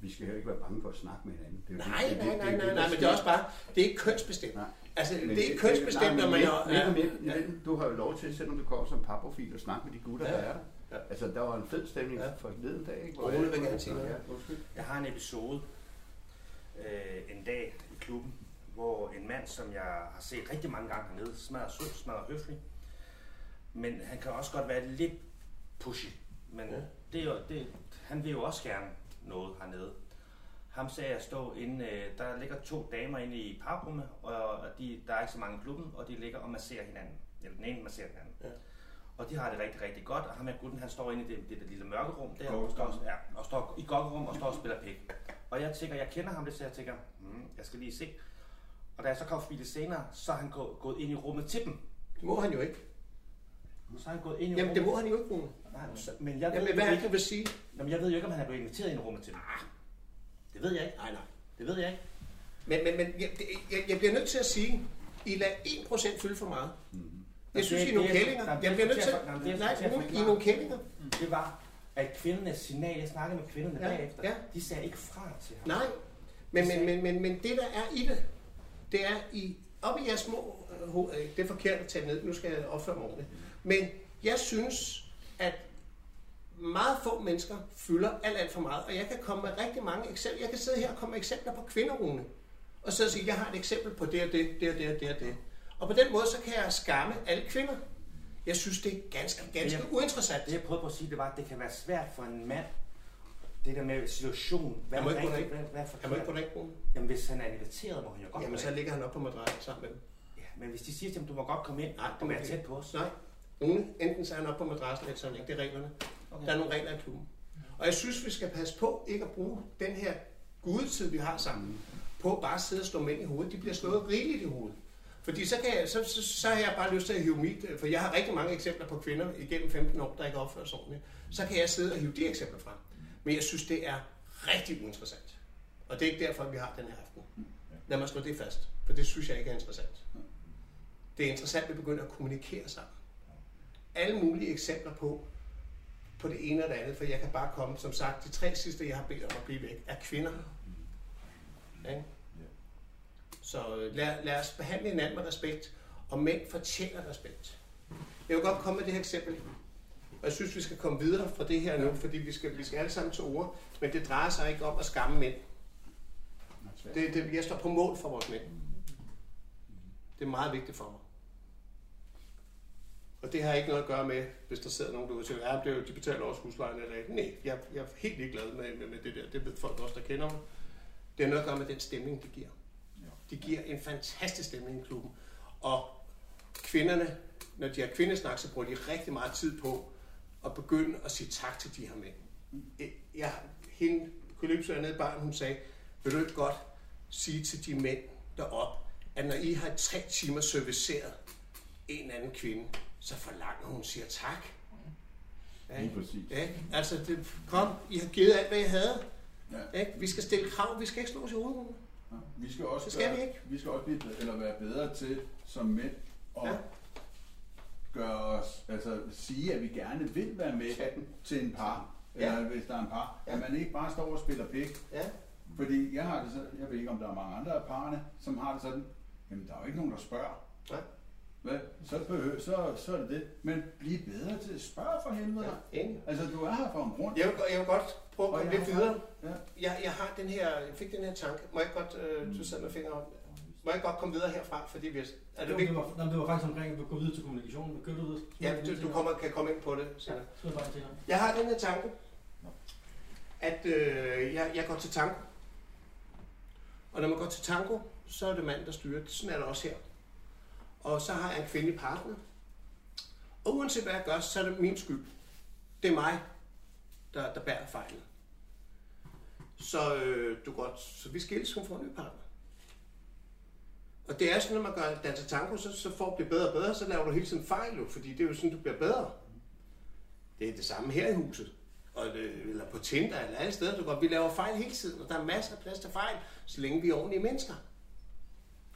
Vi skal jo ikke være bange for at snakke med hinanden. Det er
Nej,
det- det-
nej,
det-
nej,
det-
nej,
det-
nej, men det er også bare, det er ikke kønsbestemt.
Nej.
Altså,
Men
det er ikke kønsbestemt, når man
ja, ja, ja. Du har jo lov til, selvom du kommer som parprofil, at snakke med de gutter,
Ja.
der er der. Altså, der var en fed stemning ja. for forleden dag, ikke?
Og Ole vil gerne sige noget.
Ja.
Jeg har en episode øh, en dag i klubben, hvor en mand, som jeg har set rigtig mange gange hernede, smadrer sød, smadrer høflig, men han kan også godt være lidt pushy. Men
Ja.
ja. det er jo, det, han vil jo også gerne noget hernede. Ham sagde jeg stå inde, øh, der ligger to damer inde i parrummet, og de, der er ikke så mange i klubben, og de ligger og masserer hinanden. Eller den ene masserer den anden.
Ja.
Og de har det rigtig, rigtig godt, og ham her gutten, han står inde i det, det, det lille mørke rum der, og står, ja, og står i gokkerum og står og spiller pik. Og jeg tænker, jeg kender ham lidt, så jeg tænker, hmm, jeg skal lige se. Og da jeg så kom forbi det senere, så er han gå, gået ind i rummet til dem.
Det må han jo ikke.
Så er han gået ind i
Jamen, det må
rummet.
han jo ikke, Rune.
Nej, så, men jeg ved,
Jamen,
jo
hvad er det,
ikke,
vil sige?
Jamen, jeg ved jo ikke, om han er blevet inviteret ind i rummet til dem. Det ved jeg ikke.
Nej, nej.
Det ved jeg ikke.
Men, men, men jeg, det- jeg, jeg bliver nødt til at sige, I lader 1% fylde for meget. Jeg synes, I er nogle kællinger. Jeg bliver nødt til... Nej, nu I er nogle kællinger.
Det var, at kvindernes signal, jeg snakkede med kvinderne
Ja,
bagefter,
ja.
de sagde ikke fra til ham.
Nej, men, men, men, men, men det der er i det, det er i, op i jeres små, øh, ho- øh, det er forkert at tage ned, nu skal jeg opføre mig ordentligt. Men jeg synes, at meget få mennesker fylder alt, alt for meget, og jeg kan komme med rigtig mange eksempler. Jeg kan sidde her og komme med eksempler på kvinderune, og så sige, jeg har et eksempel på det og det, det og det og det og det. Og på den måde, så kan jeg skamme alle kvinder. Jeg synes, det er ganske, ganske
Det, jeg-
uinteressant.
Det jeg prøvede på at sige, det var, at det kan være svært for en mand, det der med situation, hvad
Han må ikke derind.
hvad, hvad.
Han må ikke Rune.
Jamen, hvis han er inviteret, må han jo godt
Jamen, så ligger han op på madrassen sammen med dem.
Ja, men hvis de siger til ham, du må godt komme ind
Nej,
og være tæt på os.
Nej. Rune, enten så er han op på madrassen, eller så er han ikke. Det er reglerne.
Okay.
Der er nogle regler i klubben. Og jeg synes, vi skal passe på ikke at bruge den her gudetid, vi har sammen, på bare at sidde og slå mænd i hovedet. De bliver slået rigeligt i hovedet. Fordi så, kan jeg, så, så, så har jeg bare lyst til at hive mit, for jeg har rigtig mange eksempler på kvinder igennem 15 år, der ikke opfører sig ordentligt. Så kan jeg sidde og hive de eksempler frem. Men jeg synes, det er rigtig uinteressant. Og det er ikke derfor, vi har den her aften. Lad mig slå det fast, for det synes jeg ikke er interessant. Det er interessant, at vi begynder at kommunikere sammen. Alle mulige eksempler på, på det ene og det andet, for jeg kan bare komme, som sagt, de tre sidste, jeg har bedt om at blive væk, er kvinder. Ikke? Så øh, lad, lad os behandle hinanden med respekt, og mænd fortjener respekt. Jeg vil godt komme med det her eksempel, og jeg synes, vi skal komme videre fra det her nu, fordi vi skal, vi skal alle sammen til ord, men det drejer sig ikke om at skamme mænd. Det, det, jeg står på mål for vores mænd. Det er meget vigtigt for mig. Og det har ikke noget at gøre med, hvis der sidder nogen derude og siger, ja, det er jo, de betaler også huslejen eller ikke. Nej, jeg, jeg er helt ligeglad med, med, med det der. Det ved folk også, der kender mig. Det har noget at gøre med den stemning, de giver. De giver en fantastisk stemning i klubben. Og kvinderne, når de har kvindesnak, så bruger de rigtig meget tid på at begynde at sige tak til de her mænd. Jeg, hende, Kalypso er nede i barn, hun sagde, vil du ikke godt sige til de mænd derop, at når I har tre timer serviceret en anden kvinde, så forlanger hun siger tak. Ja,
Lige præcis.
Ja, altså, det, kom, I har givet alt, hvad I havde.
Ja.
Ikke? Vi skal stille krav, vi skal ikke slå os i hovedet.
Ja, Vi skal også
Det skal
gøre,
vi ikke.
Vi skal også blive eller være bedre til som mænd at
Ja.
ja. gøre os, altså sige, at vi gerne vil være med til en par,
Ja.
eller hvis der er en par,
Ja.
at man ikke bare står og spiller pik,
Ja.
Fordi jeg har det sådan, jeg ved ikke om der er mange andre af parerne, som har det sådan, jamen der er jo ikke nogen, der spørger.
Nej.
Hvad? Så, behøver, så, så er det det. Men bliv bedre til at spørge for helvede.
Ja, enig.
Altså, du er her for en grund.
Jeg vil, jeg vil godt prøve at komme
jeg
lidt
har-
videre.
Ja.
Jeg, jeg har den her, jeg fik den her tanke. Må jeg godt, øh, du sidder med fingre op. Må jeg godt komme videre herfra, fordi vi er
Er
det vigtigt?
det, var, nej, det var faktisk omkring, at vi går videre til kommunikation. Kører du videre?
Ja, du, du kommer, kan komme ind på det senere.
Så er det senere.
Jeg har den her tanke, at øh, jeg, jeg går til tango. Og når man går til tango, så er det mand, der styrer. Sådan er det også her. Og så har jeg en kvindelig partner. Og uanset hvad jeg gør, så er det min skyld. Det er mig, der, der bærer fejlen. Så øh, du godt, så vi skilles, hun får en ny partner. Og det er sådan, når man gør danser tango, så, så får det bedre og bedre, så laver du hele tiden fejl, jo, fordi det er jo sådan, du bliver bedre. Det er det samme her i huset. Og det, eller på Tinder, eller alle steder, du går. Vi laver fejl hele tiden, og der er masser af plads til fejl, så længe vi er ordentlige mennesker.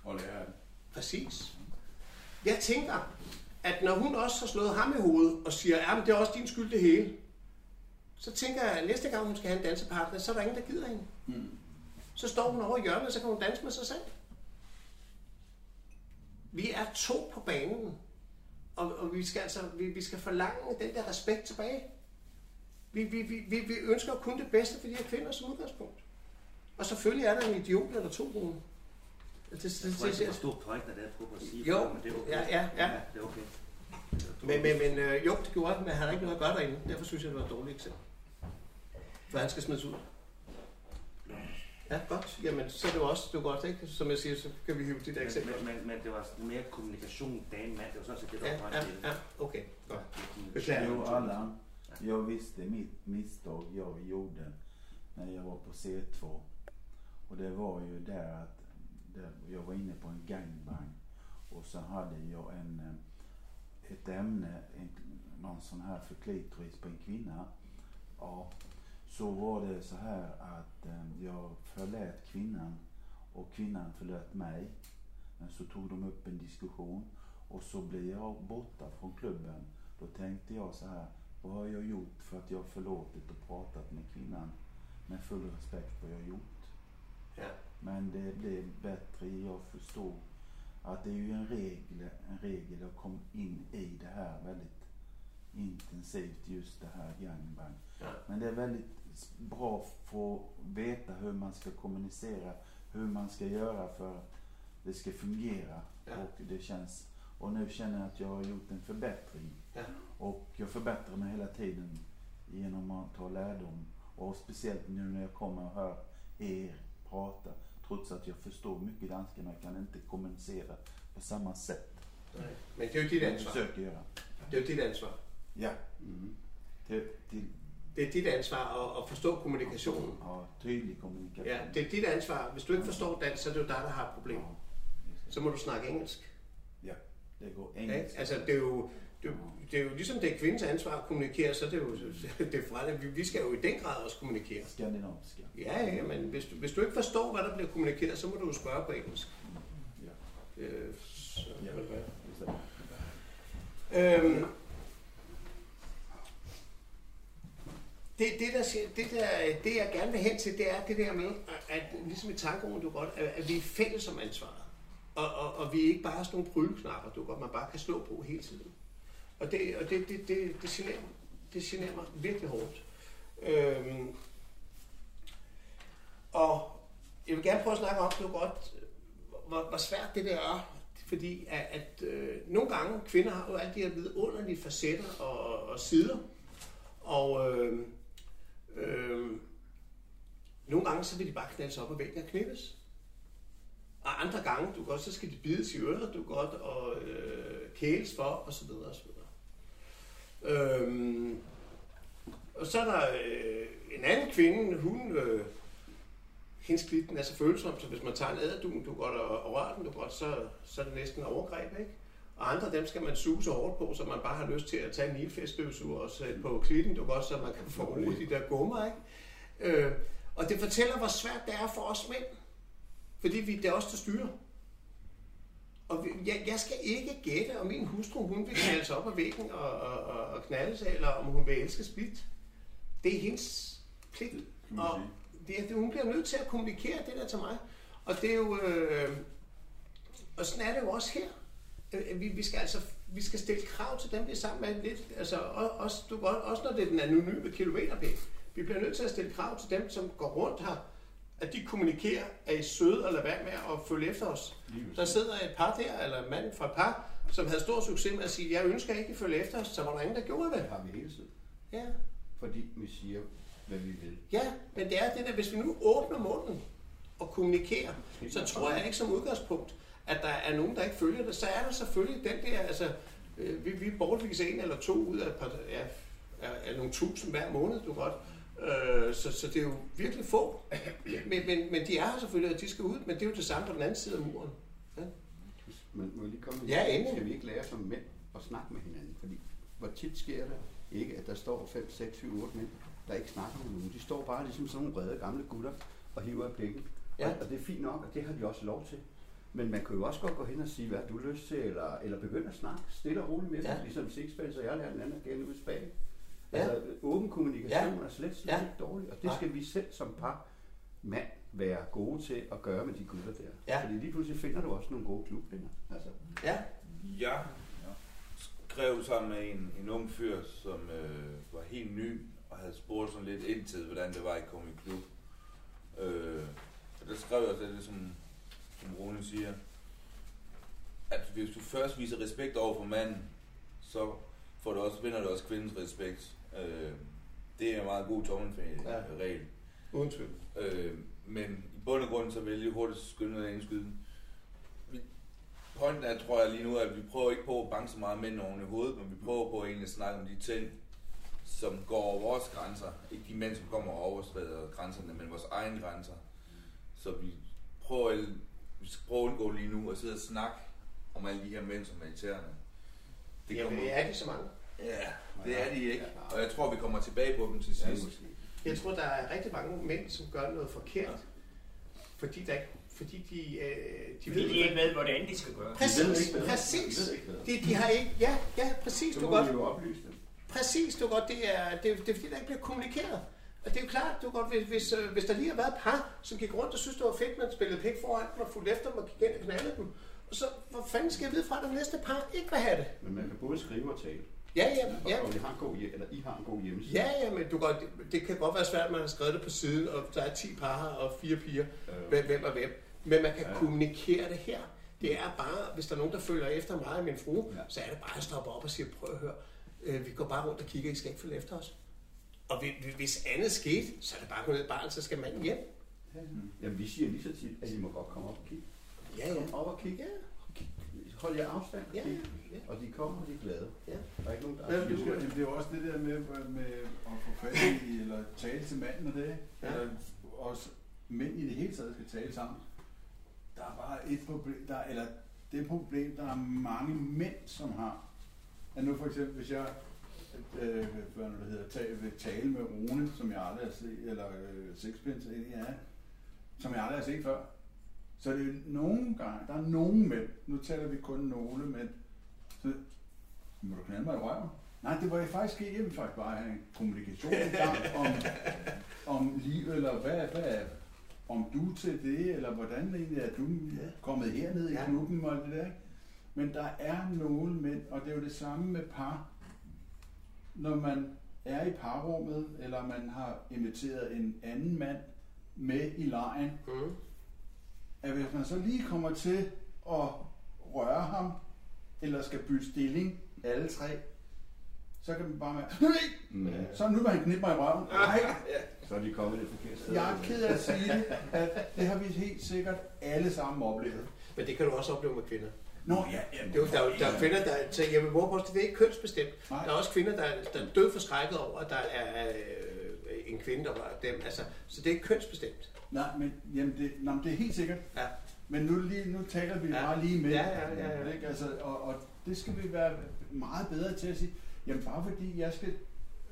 Og lære det.
Præcis. Jeg tænker, at når hun også har slået ham i hovedet og siger, at det er også din skyld det hele, så tænker jeg, at næste gang hun skal have en dansepartner, så er der ingen, der gider hende.
Mm.
Så står hun over i hjørnet, og så kan hun danse med sig selv. Vi er to på banen, og, og vi skal altså vi, vi skal forlange den der respekt tilbage. Vi, vi, vi, vi, ønsker kun det bedste for de her kvinder som udgangspunkt. Og selvfølgelig er der en idiot eller to Rune. Det, det,
Jeg
det,
tror ikke, det var
det,
stor det jeg prøver at sige.
Jo,
men det er okay.
ja, ja, ja.
det er okay.
Men, men, men øh, jo, det gjorde men han har ikke noget at gøre derinde. Derfor synes jeg, det var et dårligt eksempel. For han skal smides ud. Ja, godt. Jamen, så er det jo også det er godt, ikke? Som jeg siger, så kan vi hive de der
Men,
eksempler.
men, men, men det var mere kommunikation dame-mand. Det var sådan set det, der
Ja,
var
ja, ja, okay. Godt.
Beklager.
Jo, Allan. Jag visste mitt misstag jag gjorde när jag var på C2. Och det var ju där att där jag var inne på en gangbang. Och så hade jag en, eh, ett ämne, en, någon sån här för klitoris på en kvinna. Ja, så var det så här att eh, jag förlät kvinnan och kvinnan förlät mig. Men så tog de upp en diskussion och så blev jag borta från klubben. Då tänkte jag så här, vad har jag gjort för att jag förlåtit och pratat med kvinnan med full respekt vad jag gjort.
Ja.
Men det blev bättre, jag förstod att det är ju en regel, en regel jag kom in i det här väldigt intensivt, just det här gangbang.
Ja.
Men det är väldigt bra att veta hur man ska kommunicera, hur man ska göra för att det ska fungera.
Ja.
Och det känns, och nu känner jag att jag har gjort en förbättring.
Ja.
Och jag förbättrar mig hela tiden genom att ta lärdom. Och speciellt nu när jag kommer och hör er prata. Trots att jag förstår mycket danska men jag kan inte kommunicera på samma sätt.
Nej, men det er jo dit
Jag
ansvar.
försöker göra.
Det er jo dit ansvar.
Ja. Mm. Till, till,
Det er dit ansvar at, at forstå kommunikationen.
ja, tydlig kommunikation.
Ja, det er dit ansvar. Hvis du ikke forstår dansk, så er det jo dig, der har et problem. Så må du snakke engelsk.
Ja, det går
Ja,
engelsk.
altså, det er jo, det, er jo- det er jo ligesom det er kvindens ansvar at kommunikere, så det er jo det er fra det. Vi, skal jo i den grad også kommunikere.
Skandinaviska.
Ja, ja, men hvis du, hvis du ikke forstår, hvad der bliver kommunikeret, så må du jo spørge på engelsk.
Ja.
Øh, så,
Ja.
vil det være. Øhm, det, det, der, det, der, det, jeg gerne vil hen til, det er det der med, at, at ligesom i tankeorden, du godt, at, at vi er fælles om ansvaret. Og, og, og vi er ikke bare sådan nogle pryleknapper, du godt, man bare kan slå på hele tiden. Og det, og det, det, det, det, generer, det generer mig virkelig hårdt. Øhm, og jeg vil gerne prøve at snakke om, du godt, hvor, hvor svært det der er. Fordi at, at øh, nogle gange, kvinder har jo alle de her vidunderlige facetter og, og sider. Og øh, øh, nogle gange, så vil de bare knaldes op og væggen og knippes. Og andre gange, du godt, så skal de bides i øret, du godt, og øh, kæles for, og så videre, og så videre. Øhm, og så er der øh, en anden kvinde, hun, øh, hendes klit, den er så følsom, så hvis man tager en æderdun, du godt og, og rører den, du godt, så, så er det næsten overgreb, ikke? Og andre dem skal man suge så hårdt på, så man bare har lyst til at tage en nilfeststøvsuger og sætte på klitten, du godt, så man kan få ud de der gummer, ikke? Øh, og det fortæller, hvor svært det er for os mænd. Fordi vi, det er os, der styrer. Og jeg, jeg skal ikke gætte, om min hustru, hun vil knalde sig op ad væggen og, og, og, og knalde sig, eller om hun vil elske split. Det er hendes pligt. Og det, det, hun bliver nødt til at kommunikere det der til mig. Og det er jo... Øh, og sådan er det jo også her. Øh, Vi, vi skal altså vi skal stille krav til dem, vi er sammen med lidt. Altså, og- også, du, også når det er den anonyme kilometerpenge. Vi bliver nødt til at stille krav til dem, som går rundt her, at de kommunikerer, at I søde og lader være med at følge efter os. Der sidder et par der, eller en mand fra et par, som havde stor succes med at sige, jeg ønsker ikke, at I følger efter os, så var der ingen, der gjorde det.
Det har vi hele tiden.
Ja.
Fordi vi siger, hvad vi vil.
Ja, men det er det der, hvis vi nu åbner munden og kommunikerer, så tror jeg ikke som udgangspunkt, at der er nogen, der ikke følger det. Så er der selvfølgelig den der, altså, øh, vi, vi bortviser en eller to ud af, et par, ja, af, af nogle tusind hver måned, du godt. Øh, så, så det er jo virkelig få. Men, men, men de er her selvfølgelig, og de skal ud, men det er jo det samme på den anden side af muren. Ja.
Men må lige komme
Ja, endelig.
Skal vi ikke lære som mænd at snakke med hinanden? Fordi hvor tit sker det ikke, at der står 5, 6, 7, 8 mænd, der ikke snakker med nogen. De står bare ligesom sådan nogle brede gamle gutter og hiver af pikken.
Ja.
Og, og det er fint nok, og det har de også lov til. Men man kan jo også godt gå hen og sige, hvad har du lyst til, eller, eller begynde at snakke stille og roligt med dem,
Ja.
ligesom Sixpence og jeg lærte den anden at kende ud i Spanien.
Ja.
Altså, åben kommunikation
Ja.
er slet, slet
Ja.
ikke dårligt, og det
Nej.
skal vi selv som par mand være gode til at gøre med de gutter der.
Ja.
Fordi lige pludselig finder du også nogle gode klubvenner. Altså.
Ja.
Jeg skrev sammen med en, en ung fyr, som øh, var helt ny, og havde spurgt sådan lidt ind til, hvordan det var at komme i klub. Øh, og der skrev jeg også det, som, som Rune siger, at hvis du først viser respekt over for manden, så får du også, vinder du også kvindens respekt. Øh, det er en meget god tommelfingerregel.
Ja. Uden tvivl.
Øh, men i bund og grund, så vil jeg lige hurtigt skynde mig at indskyde. Pointen er, tror jeg lige nu, at vi prøver ikke på at banke så meget mænd oven i hovedet, men vi prøver på at egentlig snakke om de ting, som går over vores grænser. Ikke de mænd, som kommer og overskrider grænserne, men vores egne grænser. Så vi prøver, at- vi skal prøve at undgå lige nu at sidde og snakke om alle de her mænd, som er irriterende.
Jamen, er de så mange?
Ja, det er de ikke. Og jeg tror, vi kommer tilbage på dem til sidst.
Jeg tror, der er rigtig mange mænd, som gør noget forkert, fordi, der, ikke- fordi de, øh, de
Fordi de ikke ved, hvordan de skal gøre.
Præcis,
De ved ikke
præcis.
De ved ikke.
De, de har ikke, ja, ja, præcis, du godt.
jo oplyse dem.
Præcis, du godt, det er, det, det er fordi, der ikke bliver kommunikeret. Og det er jo klart, du godt, hvis, hvis, øh, hvis der lige har været et par, som gik rundt og synes, det var fedt, man spillede pik foran dem og fulgte efter dem og gik ind og knaldede dem. Og så, hvor fanden skal jeg vide fra, at det næste par ikke vil have det?
Men man kan både skrive og tale.
Ja, ja, ja.
Og vi har en god, eller I har en god hjemmeside.
Ja, ja, men du godt, det kan godt være svært, at man har skrevet det på siden, og der er 10 par og fire piger. Hvem, hvem er hvem? Men man kan
Ja.
kommunikere det her. Det er bare, hvis der er nogen, der følger efter mig og min frue, så er det bare at stoppe op og sige, prøv at høre, øh, vi går bare rundt og kigger, I skal ikke følge efter os. Og hvis- andet skete, så er det bare at gå ned i baren, så skal manden hjem.
Jamen, vi siger lige så tit, at I må godt komme op og kigge.
Ja, ja.
Kom op og kigge.
Ja.
Hold jer afstand og
Ja,
kigge. Og de kommer, og de er glade.
Ja.
Der er ikke nogen, der
Ja,
er
det, er, det er jo også det der med, med at få fat i, eller tale til manden og det.
Ja.
Eller også mænd i det hele taget skal tale sammen. Der er bare et problem, der, eller det et problem, der er mange mænd, som har. At nu for eksempel, hvis jeg øh, hvad nu det hedder, tale, vil tale med Rune, som jeg aldrig har set, eller øh, Sixpence, jer, som jeg aldrig har set før. Så det er nogle gange, der er nogle mænd, nu taler vi kun nogle mænd, så må du knalde mig i røven? Nej, det var jeg faktisk ikke. Jeg ville faktisk bare have en kommunikation i gang om, om livet, eller hvad, hvad, om du til det, eller hvordan egentlig er du kommet herned i
Ja.
klubben og det der. Ikke? Men der er nogle mænd, og det er jo det samme med par. Når man er i parrummet, eller man har inviteret en anden mand med i lejen,
mm.
At hvis man så lige kommer til at røre ham, eller skal bytte stilling, alle tre, så kan man bare mærke,
Mm.
så nu vil han knippe mig i røven. Nej,
Så er de kommet et forkert sted.
jeg er ked af at sige det, at det har vi helt sikkert alle sammen oplevet.
Men det kan du også opleve med kvinder.
Nå, ja, ja.
Det er, jo- der, er, jo- der er kvinder, der... Så jeg vil våge på, det er ikke kønsbestemt. Der er også kvinder, der, der er død forskrækket over, at der er øh, en kvinde, der var dem. Altså, så det er ikke kønsbestemt.
Nej, men jamen det, nej, det er helt sikkert.
Ja.
Men nu, lige, nu taler vi
Ja.
bare lige med.
Ja, ja, ja, ja.
Ikke? Altså, og, og det skal vi være meget bedre til at sige, jamen bare fordi jeg skal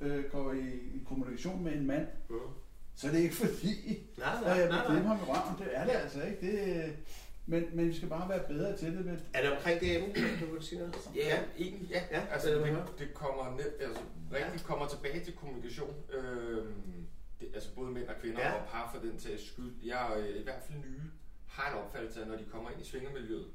øh, gå i, i kommunikation med en mand,
mm.
så er det ikke fordi,
Nej, nej,
at jeg
nej, nej.
ham i røven. Det er det altså ikke. Det, men, men vi skal bare være bedre til det. Med,
Er det omkring det emne, du vil sige noget?
Ja, egentlig ja.
Ja,
altså,
det vil
det, det kommer ned, altså, rigtig kommer tilbage til kommunikation. Øhm, det, altså både mænd og kvinder,
Ja.
ja. og par for den sags skyld. Jeg er øh, i hvert fald nye har en opfattelse af, at når de kommer ind i svingermiljøet,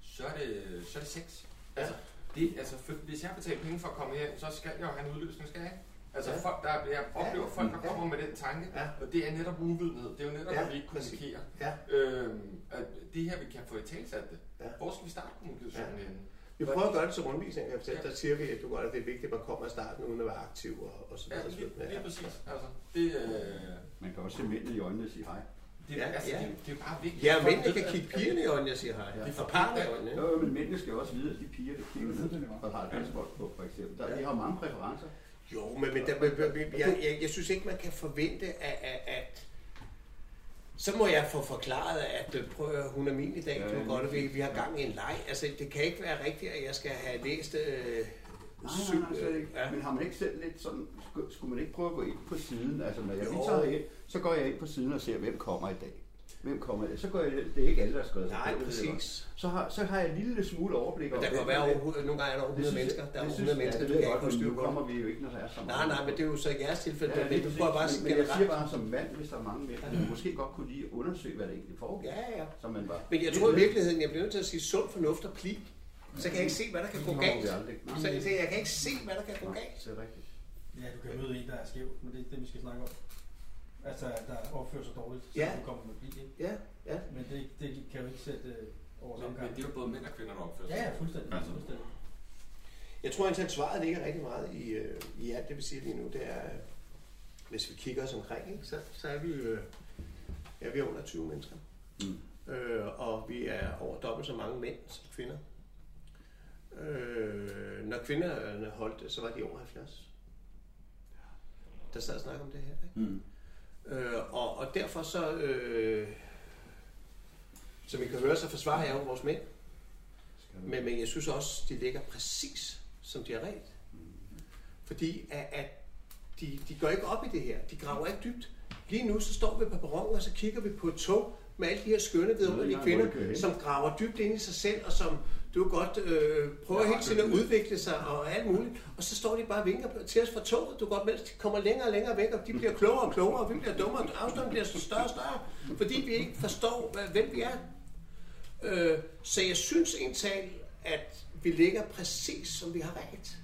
så er det, så er det sex. Altså, det, altså, for, hvis jeg betaler penge for at komme her, så skal jeg jo have en udløsning, skal jeg ikke? Altså,
Ja.
folk, der, jeg oplever folk, der kommer med den tanke,
Ja.
og det er netop uvidenhed. Det er jo netop,
Ja,
at vi ikke kommunikerer.
Ja.
Øhm, at det her, vi kan få i talsat det.
Ja.
Hvor skal vi starte kommunikationen
Ja.
henne?
Vi prøver at gøre det kan jeg fortælle. Der siger vi, at du godt, at det er vigtigt, at man kommer af starten uden at være aktiv og, og så
Ja,
videre.
lige,
Ja.
lige præcis. Altså, det, øh,
Man kan også se mændene i øjnene og sige hej.
det,
Ja,
altså,
ja.
det, det, er bare vigtigt.
Ja, mændene kan kigge pigerne i øjnene og sige hej.
Ja.
Ja. Og parrene i øjnene.
Jo, men mændene skal jo også vide, at de piger, der kigger og har et halsbånd på, for eksempel. Der, de har mange præferencer.
Jo, men, men der, men, men, jeg, jeg, jeg synes ikke, man kan forvente, at, at, at så må jeg få forklaret, at øh, prøv at hun er min i dag,
Ja,
godt, at vi, vi har gang i en leg. Altså, det kan ikke være rigtigt, at jeg skal have læst øh,
Nej, nej, nej, slet ikke.
ja.
Men har man ikke selv lidt sådan, skulle, skulle man ikke prøve at gå ind på siden? Altså, når jeg
Jo.
lige tager ind, så går jeg ind på siden og ser, hvem kommer i dag. Hvem kommer dag? Så går jeg, det er ikke alle, der har skrevet
Nej,
det
præcis.
Så har, så har jeg en lille smule overblik over,
der kan være
er det.
over, nogle gange er der over 100
Det synes jeg-
mennesker. Der er
det
over
synes
100
jeg-
mennesker,
det jeg
ikke
godt, nu kommer vi jo ikke, når der er så mange.
Nej, nej, men det er jo så i jeres tilfælde.
Ja,
men
det
du prøver bare
men, men jeg siger
generelt.
bare som mand, hvis der er mange mænd, der måske godt kunne lige undersøge, hvad der egentlig foregår.
Ja, ja.
Så man bare,
Men jeg tror i virkeligheden, jeg bliver nødt til at sige sund fornuft og pli. Så kan jeg ikke se, hvad der kan gå
Det
galt. Så jeg, kan ikke se, hvad der kan gå galt.
Det er rigtigt.
Ja, du kan møde en, der er skæv, men det er det, vi skal snakke om. Altså, der opfører sig dårligt, så
Ja.
du kommer med bil, ikke?
Ja, ja.
Men det, det kan jo ikke sætte øh, over
Men,
samme
men
gang.
det er jo både mænd og kvinder, der opfører sig.
Ja, ja, fuldstændig.
Altså.
fuldstændig.
Jeg tror, at svaret ligger rigtig meget i, øh, i alt det, vi siger lige nu. Det er, hvis vi kigger os omkring, ikke, så, så er vi, øh, ja, vi er under 20 mennesker.
Mm.
Øh, og vi er over dobbelt så mange mænd som kvinder. Øh, når kvinderne holdt det, så var de over 70. Der sad og snakkede om det her. Ikke?
Mm.
Øh, og, og derfor så, øh, som I kan høre, så forsvarer jeg jo vores mænd. Men, men jeg synes også, de ligger præcis, som de har ret. Fordi at, at de, de går ikke op i det her. De graver ikke dybt. Lige nu så står vi på perronen, og så kigger vi på et tog med alle de her skønne vidunderlige kvinder, som graver dybt ind i sig selv, og som du kan godt øh, prøver
Ja,
hele tiden at udvikle sig og alt muligt. Og så står de bare og vinker til os fra toget. Du kan godt, mens de kommer længere og længere væk, og de bliver klogere og klogere, og vi bliver dummere, og afstanden bliver så større og større, fordi vi ikke forstår, hvad- hvem vi er. Øh, så jeg synes egentlig, at vi ligger præcis, som vi har ret.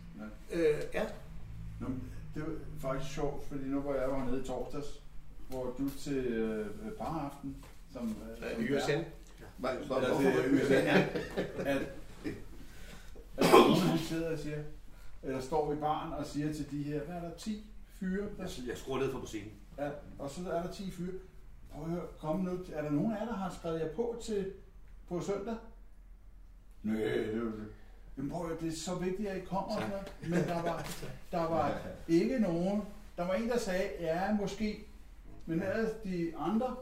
Ja.
Øh, ja.
Nå, det var faktisk sjovt, fordi nu var jeg jo hernede i torsdags, hvor du til øh, paraften, som, øh, som
USN.
Hvor- hvor-
til
hvorfor-
USN, ja. At, nogen han sidder og siger, eller står i baren og siger til de her, hvad er der, 10 fyre? Der,
Jeg skruer ned for musikken.
ja, og så er der 10 fyre. Prøv at høre, kom nu, er der nogen af jer, der har skrevet jer på til på søndag? Nej, det er det. Jamen prøv at høre, det er så vigtigt, at I kommer noget. Men der var, der var ikke nogen. Der var en, der sagde, ja, måske. Men ellers de andre,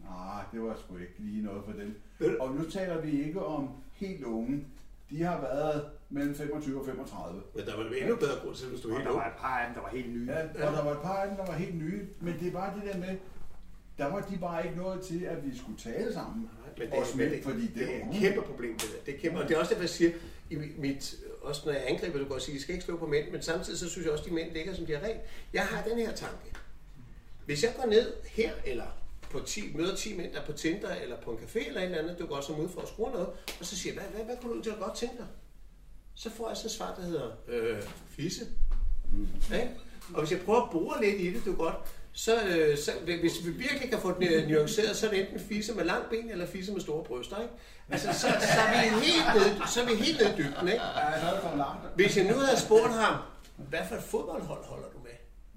nej, det var sgu ikke lige noget for dem. Og nu taler vi ikke om helt unge. De har været mellem 25 og 35.
Men der var det endnu bedre grund til, hvis du
Og
helt
der var et par af dem, der var helt nye.
Ja, og der var et par af dem, der var helt nye. Men det er bare det der med, der var de bare ikke nået til, at vi skulle tale sammen.
Men det, men
mænd,
det,
fordi det,
det er
var
et kæmpe problem, det der. Det er kæmpe, og det er også derfor, jeg siger, i mit, også når jeg angriber, du kan sige, I skal ikke slå på mænd, men samtidig så synes jeg også, at de mænd ligger, som de har rent. Jeg har den her tanke. Hvis jeg går ned her, eller på 10, møder 10 mænd, der er på Tinder, eller på en café eller et eller andet, du går som ud for at skrue noget, og så siger jeg, hvad, hvad, hvad kunne du til at godt tænke dig? Så får jeg sådan et svar, der hedder, øh, fisse. Ja? Og hvis jeg prøver at bore lidt i det, du godt, så, øh, så hvis vi virkelig kan få det nuanceret, så er det enten fisse med lang ben, eller fisse med store bryster, ikke? Altså, så, så, er vi helt nede, så er vi helt nede i dybden, ikke?
Så.
Hvis jeg nu havde spurgt ham, hvad for et fodboldhold holder du med?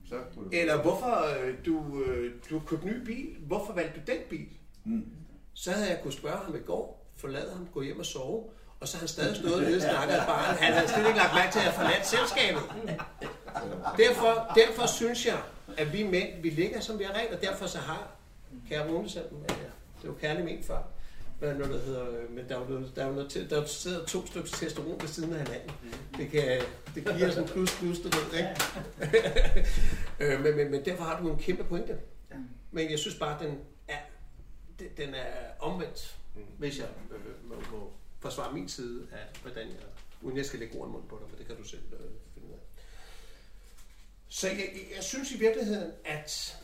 Så kunne du-
Eller hvorfor øh, du, øh, du købte ny bil, hvorfor valgte du den bil?
Mm.
Så havde jeg kunnet spørge ham i går, forlade ham, gå hjem og sove, og så har han stadig stået nede og snakket af baren. Han havde slet ikke lagt mærke til at have forladt selskabet. Derfor, derfor synes jeg, at vi mænd, vi ligger som vi har regler, og derfor så har kære Rune selv, ja, det jo kærligt ment før, men, noget, der hedder, øh, men der er jo der er jo noget til, der sidder to stykker testosteron ved siden af hinanden. Det, kan, det giver sådan en plus plus, du ved, ikke? Øh, men, men, men derfor har du en kæmpe pointe. Men jeg synes bare, den er, den- er omvendt, hvis jeg øh, må, må forsvare min side af, hvordan jeg, uden jeg skal lægge ord i munden på dig, for det kan du selv øh, finde ud af. Så jeg- jeg synes i virkeligheden, at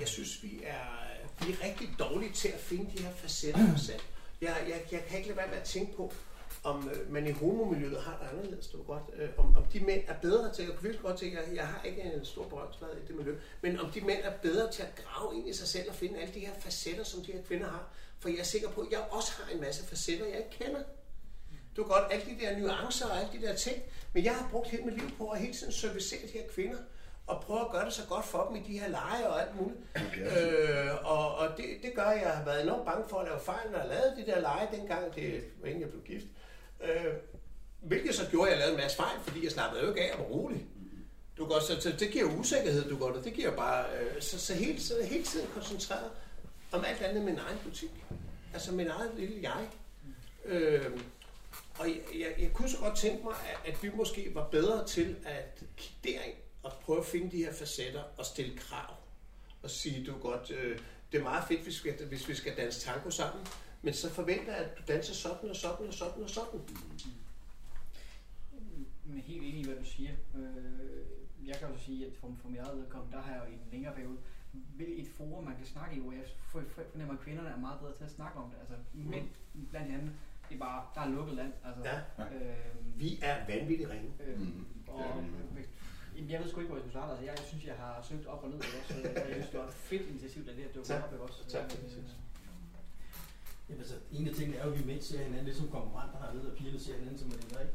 Jeg synes, vi er, vi er rigtig dårlige til at finde de her facetter os selv. Jeg, jeg, jeg kan ikke lade være med at tænke på, om øh, man i homomiljøet har det anderledes, du godt. Øh, om, om de mænd er bedre til, jeg kunne virkelig godt tænke, at jeg har ikke en stor berøringsflade i det miljø, men om de mænd er bedre til at grave ind i sig selv og finde alle de her facetter, som de her kvinder har. For jeg er sikker på, at jeg også har en masse facetter, jeg ikke kender. Du kan godt alle de der nuancer og alle de der ting, men jeg har brugt hele mit liv på at hele tiden servicere de her kvinder, og prøve at gøre det så godt for dem i de her lege og alt muligt. Øh, og og det, det gør, at jeg har været enormt bange for at lave fejl, når jeg lavede de der lege dengang, det var inden jeg blev gift. Øh, hvilket så gjorde, at jeg lavede en masse fejl, fordi jeg slappede jo ikke af og var rolig. Du går, så, så det giver usikkerhed, du går det. Det giver bare, øh, så, så, hele, så hele tiden koncentreret om alt andet end min egen butik. Altså min eget lille jeg. Øh, og jeg, jeg, jeg kunne så godt tænke mig, at, at vi måske var bedre til at kigge derind og prøve at finde de her facetter og stille krav. Og sige, du godt, øh, det er meget fedt, hvis vi, skal, hvis vi skal danse tango sammen, men så forventer jeg, at du danser sådan og sådan og sådan og sådan.
Men helt enig i, hvad du siger. Øh, jeg kan også sige, at for, for mit eget vedkommende, der har jeg jo i en længere periode vil et forum, man kan snakke i, hvor jeg for- for- fornemmer, at kvinderne er meget bedre til at snakke om det. Altså, mænd blandt andet, det er bare, der er lukket land. Altså,
Ja.
øh,
Vi er vanvittigt ringe.
Øh,
Mhm.
og, Jamen, jeg ved sgu ikke, hvor jeg skulle starte. Altså, jeg, synes, jeg har søgt op og ned. Ikke også? Og jeg synes, det var et fedt initiativ, da det her dukkede op. Ikke også?
Tak.
Øh,
Jamen, altså, en af tingene er jo, at vi mænd ser hinanden lidt som konkurrenter hernede, og pigerne ser hinanden som veninder, ikke?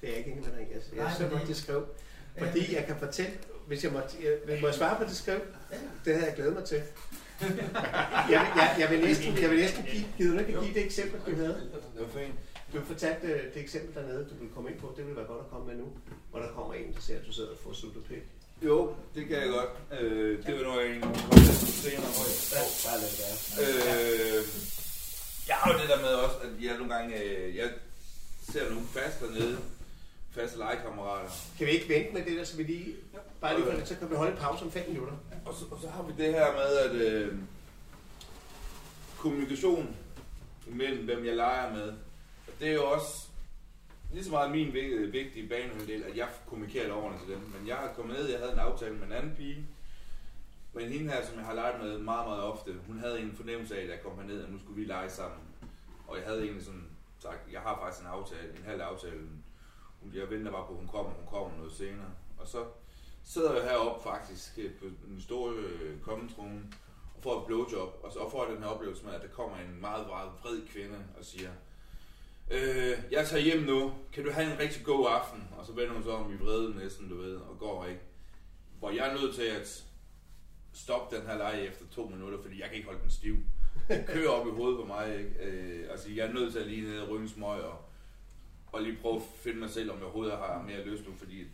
Det er ikke enig med dig i. Jeg,
Nej,
så
fordi-
godt, det skrev. Fordi jeg kan fortælle, hvis jeg må, jeg, må jeg svare på det skrev, det havde jeg glædet mig til. jeg, vil- jeg, jeg, vil næsten, jeg vil næsten give, ikke at give det eksempel, du havde?
Det var fint.
Du fortalte øh, det eksempel dernede, du ville komme ind på. Det ville være godt at komme med nu, hvor der kommer en, der ser, at du sidder og får suttet
Jo, det kan jeg godt. Øh, det var kom til senere.
Ja, bare lad det være.
Øh, jeg har jo det der med også, at jeg nogle gange, øh, jeg ser nogle fast dernede, faste legekammerater.
Kan vi ikke vente med det der, så vi lige, bare lige for det, så kan vi holde en pause om 5 minutter.
Og så, og så har vi det her med, at øh, kommunikation mellem hvem jeg leger med, det er jo også lige så meget min vigtige banemodel, at jeg kommunikerer det ordentligt til dem. Men jeg har kommet ned, jeg havde en aftale med en anden pige, men hende her, som jeg har leget med meget, meget ofte, hun havde en fornemmelse af, at jeg kom herned, og nu skulle vi lege sammen. Og jeg havde egentlig sådan sagt, jeg har faktisk en aftale, en halv aftale. Hun- Jeg venter bare på, at hun kommer, hun kommer noget senere. Og så sidder jeg heroppe faktisk øh, på den store øh, og får et blowjob, og så får jeg den her oplevelse med, at der kommer en meget, meget vred kvinde og siger, øh, jeg tager hjem nu, kan du have en rigtig god aften? Og så vender hun så om i vrede næsten, du ved, og går ikke. Hvor jeg er nødt til at stoppe den her leje efter to minutter, fordi jeg kan ikke holde den stiv. Den kører op i hovedet på mig, ikke? Øh, altså, jeg er nødt til at lige ned og ryge en smøg og, og lige prøve at finde mig selv, om jeg overhovedet har mere lyst nu, fordi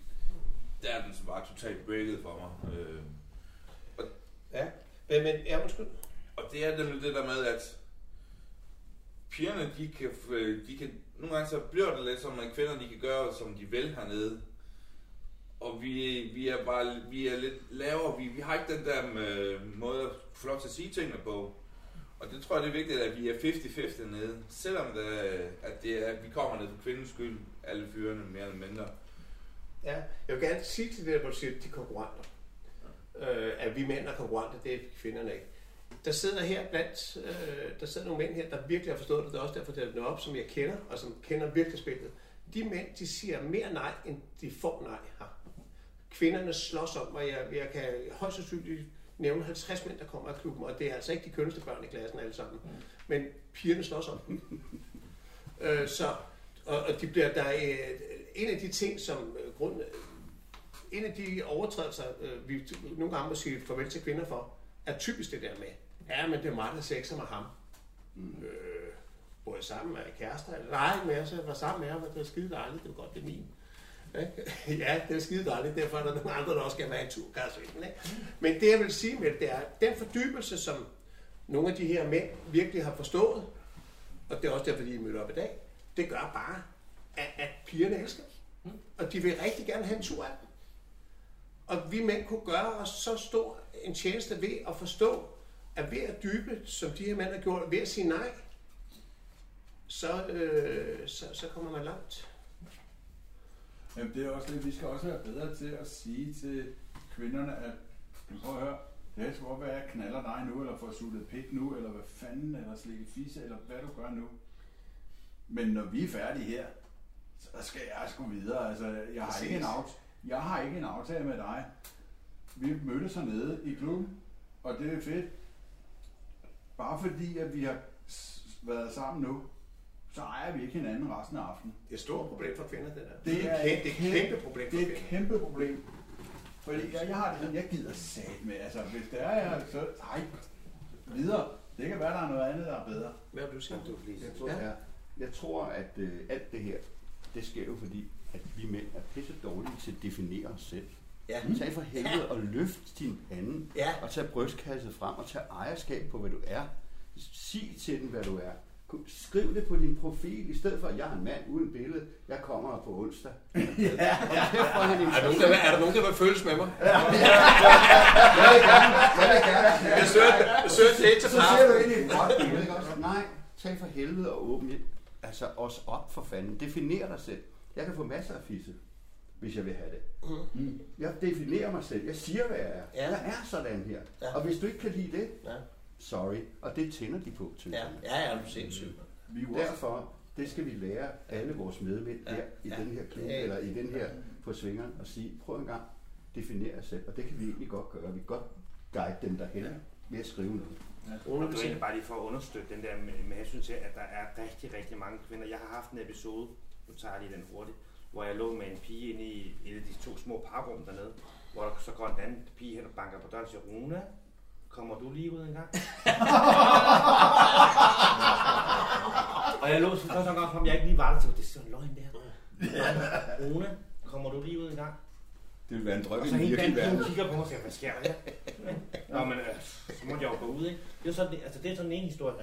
der er den så bare totalt breaket for mig. Øh, og,
ja, men, men ja, undskyld.
Og det er nemlig det der med, at pigerne, de kan, f- de kan, nogle gange så bliver det lidt som, at kvinder, de kan gøre, som de vil hernede. Og vi, vi er bare vi er lidt lavere. Vi, vi har ikke den der øh, måde at få lov til at sige tingene på. Og det tror jeg, det er vigtigt, at vi er 50-50 nede. Selvom det, at det er, at vi kommer ned for kvindens skyld, alle fyrene mere eller mindre.
Ja, jeg vil gerne sige til det, hvor du siger, de er konkurrenter. Øh, at vi mænd er konkurrenter, det er kvinderne ikke. Der sidder her blandt, øh, der sidder nogle mænd her, der virkelig har forstået det. Det er også derfor, det er op, som jeg kender, og som kender virkelig spillet. De mænd, de siger mere nej, end de får nej her. Kvinderne slås om, og jeg, jeg kan højst sandsynligt nævne 50 mænd, der kommer af klubben, og det er altså ikke de kønneste børn i klassen alle sammen. Men pigerne slås om dem. øh, så, og, og de bliver, der er, øh, en af de ting, som øh, grund, en af de overtrædelser, øh, vi nogle gange må sige farvel til kvinder for, er typisk det der med, ja, men det er mig, der sexer med ham. Mm. Øh, jeg sammen med kærester? Nej, men jeg var sammen med ham, og det var skide dejligt, det var godt, det er min. Ikke? ja, det er skide dejligt, derfor er der nogle andre, der også skal være en tur, ikke? Men det, jeg vil sige med det, det er, den fordybelse, som nogle af de her mænd virkelig har forstået, og det er også derfor, de er mødt op i dag, det gør bare, at, at pigerne elsker. dem. Og de vil rigtig gerne have en tur af dem. Og vi mænd kunne gøre os så stor en tjeneste ved at forstå, at ved at dybe, som de her mænd har gjort, ved at sige nej, så, øh, så, så kommer man langt.
Jamen, det er også det, vi skal også være bedre til at sige til kvinderne, at prøv at høre, Det kan godt være, at jeg knaller dig nu, eller får suttet pik nu, eller hvad fanden, eller slikket fisse, eller hvad du gør nu. Men når vi er færdige her, så skal jeg sgu videre. Altså, jeg har, ikke en aftale, jeg har ikke en aftale med dig. Vi mødtes hernede i klubben, og det er fedt. Bare fordi, at vi har været sammen nu, så ejer vi ikke hinanden resten af aftenen.
Det er et stort problem for kvinder, det der.
Det
Det
er,
et kæmpe- det er et kæmpe problem for
Det er et kæmpe problem. Fordi jeg, jeg har det sådan, jeg gider sat med. Altså, hvis det er, jeg, så nej, videre. Det kan være, der er noget andet, der er bedre.
Hvad vil du sige?
Du, jeg, tror, ja. jeg tror, at øh, alt det her, det sker jo fordi, at vi mænd er pisse dårlige til at definere os selv.
Ja.
Tag for helvede og løft din pande,
Ja.
og tag brystkasset frem, og tag ejerskab på, hvad du er. Sig til den, hvad du er. Skriv det på din profil, i stedet for, at jeg er en mand uden billede. Jeg kommer her på onsdag. ja, ja,
Er der nogen, der, vil- er der nogen, der vil følges med mig?
Ja. Gerne. Jeg vil gerne.
Jeg søger, til et til
Så ser du ind i et godt billede, ikke også? Nej, tag for helvede og åbne altså os op for fanden. Definer dig selv. Jeg kan få masser af fisse, hvis jeg vil have det.
Mm.
Jeg definerer mig selv. Jeg siger, hvad jeg er.
Ja.
Jeg er sådan her.
Ja.
Og hvis du ikke kan lide det,
Ja.
sorry. Og det tænder de på, til
Ja, ja, ja, du er sindssyg.
Vi er jo også-
Derfor, det skal vi lære alle vores medvind
Ja.
der i
Ja.
den her klub,
Ja.
eller i den her på svingeren, og sige, prøv en gang, definere jer selv. Og det kan vi egentlig godt gøre. Vi kan godt guide dem derhen ved at skrive noget.
Og det egentlig bare lige for at understøtte den der med, med hensyn til, at der er rigtig, rigtig mange kvinder. Jeg har haft en episode, nu tager jeg lige den hurtigt, hvor jeg lå med en pige inde i et af de to små parrum dernede, hvor der så går en anden pige hen og banker på døren og siger, Rune, kommer du lige ud en gang? og jeg lå så første gang, om jeg ikke lige var der, så det er sådan en løgn der. Rune, kommer du lige ud en gang?
Det vil være en drøm
Og
i
så
den virkelige
dagen, hun
verden.
kigger på mig og siger, hvad sker der her? Nå, men øh, så måtte jeg jo gå ud, ikke? Det er, sådan, det, altså, det er sådan en historie.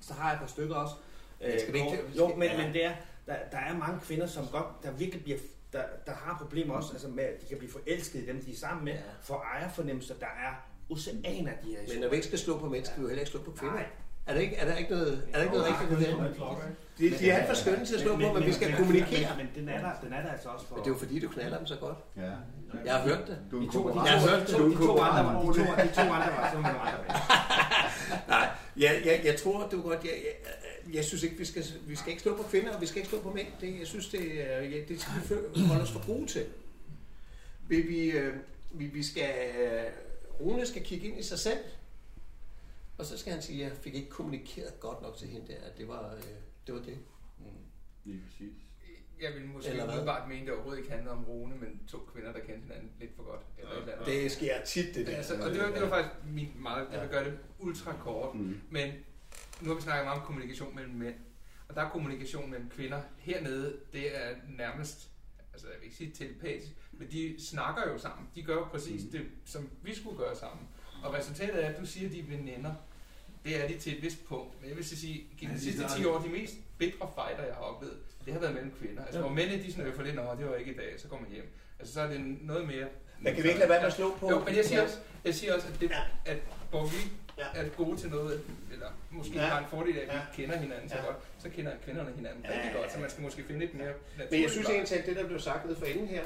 Så har jeg et par stykker også.
Men skal vi ikke-
kort.
skal-
jo, men, men det er, der, der er mange kvinder, som godt, der virkelig bliver, der, der har problemer også, altså med, at de kan blive forelskede i dem, de er sammen med, for ejerfornemmelser, der er oceaner af de her
Men når vi ikke skal slå på mænd, skal vi jo heller ikke slå på kvinder.
Nej.
Er der ikke, er der ikke noget, er der ikke noget rigtigt
nej,
det? De, de er alt for skønne til at slå på, men vi skal kommunikere.
Men, men den, er der, den er der altså også for...
Men det er jo fordi, du knaller dem så godt.
Ja.
Jeg har hørt det.
Du er en
De to.
Jeg har
to,
hørt
de,
det.
to,
Du
de,
er
to andre var, de to, de to andre var, så med.
Nej, jeg, jeg, jeg tror, var godt. Jeg, jeg, jeg synes ikke, vi skal, vi skal ikke slå på kvinder, og vi skal ikke slå på mænd. Det, jeg synes, det, er- ja, det skal vi holde os for gode til. Vi, vi, øh, vi, vi skal, øh, Rune skal kigge ind i sig selv, og så skal han sige, at jeg fik ikke kommunikeret godt nok til hende der, at det var øh, det. Var det.
Lige præcis.
Jeg vil måske
Eller
umiddelbart mene, at det overhovedet ikke handlede om Rune, men to kvinder, der kendte hinanden lidt for godt. Eller et eller andet.
Det sker tit, det der.
Altså, og det var, det var faktisk min meget, jeg vil gøre det ultra kort,
Mm.
men nu har vi snakket meget om kommunikation mellem mænd, og der er kommunikation mellem kvinder. Hernede, det er nærmest, altså jeg vil ikke sige telepatisk, men de snakker jo sammen. De gør jo præcis det, som vi skulle gøre sammen. Og resultatet er, at du siger, at de er veninder. Det er de til et vist punkt. Men jeg vil sige, gennem de sidste 10 år, de mest bitre fighter, jeg har oplevet, det har været mellem kvinder. Altså,
Ja.
hvor mændene, de sådan øffer lidt, over, det var ikke i dag, så går man hjem. Altså, så er det noget mere...
Men kan vi ikke lade være med at slå på?
Jo, men jeg siger også, jeg siger også at, det, at hvor vi
Ja.
er gode til noget, eller måske
Ja.
har en fordel af, at vi
Ja.
kender hinanden så
Ja.
godt, så kender kvinderne hinanden
Ja,
rigtig
ja.
godt, så man skal måske finde lidt mere naturligt.
Men jeg synes egentlig, at det, der blev sagt nede for enden her,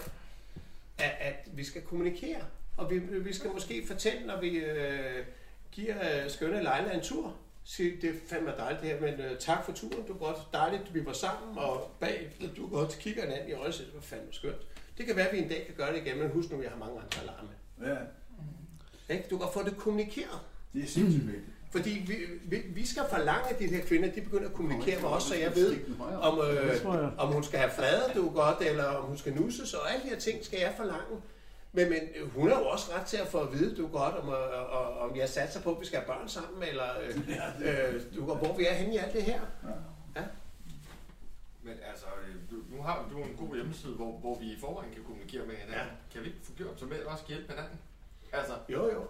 at, at vi skal kommunikere. Og vi, vi skal måske fortælle, når vi øh, giver øh, skønne Leila en tur. Sige, det er fandme dejligt det her, men øh, tak for turen. Det var godt dejligt, at vi var sammen, og bagefter du godt kigger hinanden i øjnene det var fandme skønt. Det kan være, at vi en dag kan gøre det igen, men husk nu, jeg har mange andre alarme.
Ja,
Ikke? Du kan få det kommunikeret.
Det er sindssygt vigtigt.
Fordi vi, vi, vi skal forlange, at de her kvinder, de begynder at kommunikere med os, så jeg ved, om, øh, om hun skal have flade, du godt, eller om hun skal nusses, og alle de her ting skal jeg forlange. Men, men hun har jo også ret til at få at vide, du godt, om, øh, og, om jeg satser på, at vi skal have børn sammen, eller øh, øh, du godt, hvor vi er henne i alt det her.
Men altså, øh, nu har du en god hjemmeside, hvor, hvor vi i forvejen kan kommunikere med hinanden.
Ja.
Kan vi ikke få gjort, så med også kan hjælpe hinanden? Altså,
Jo, jo.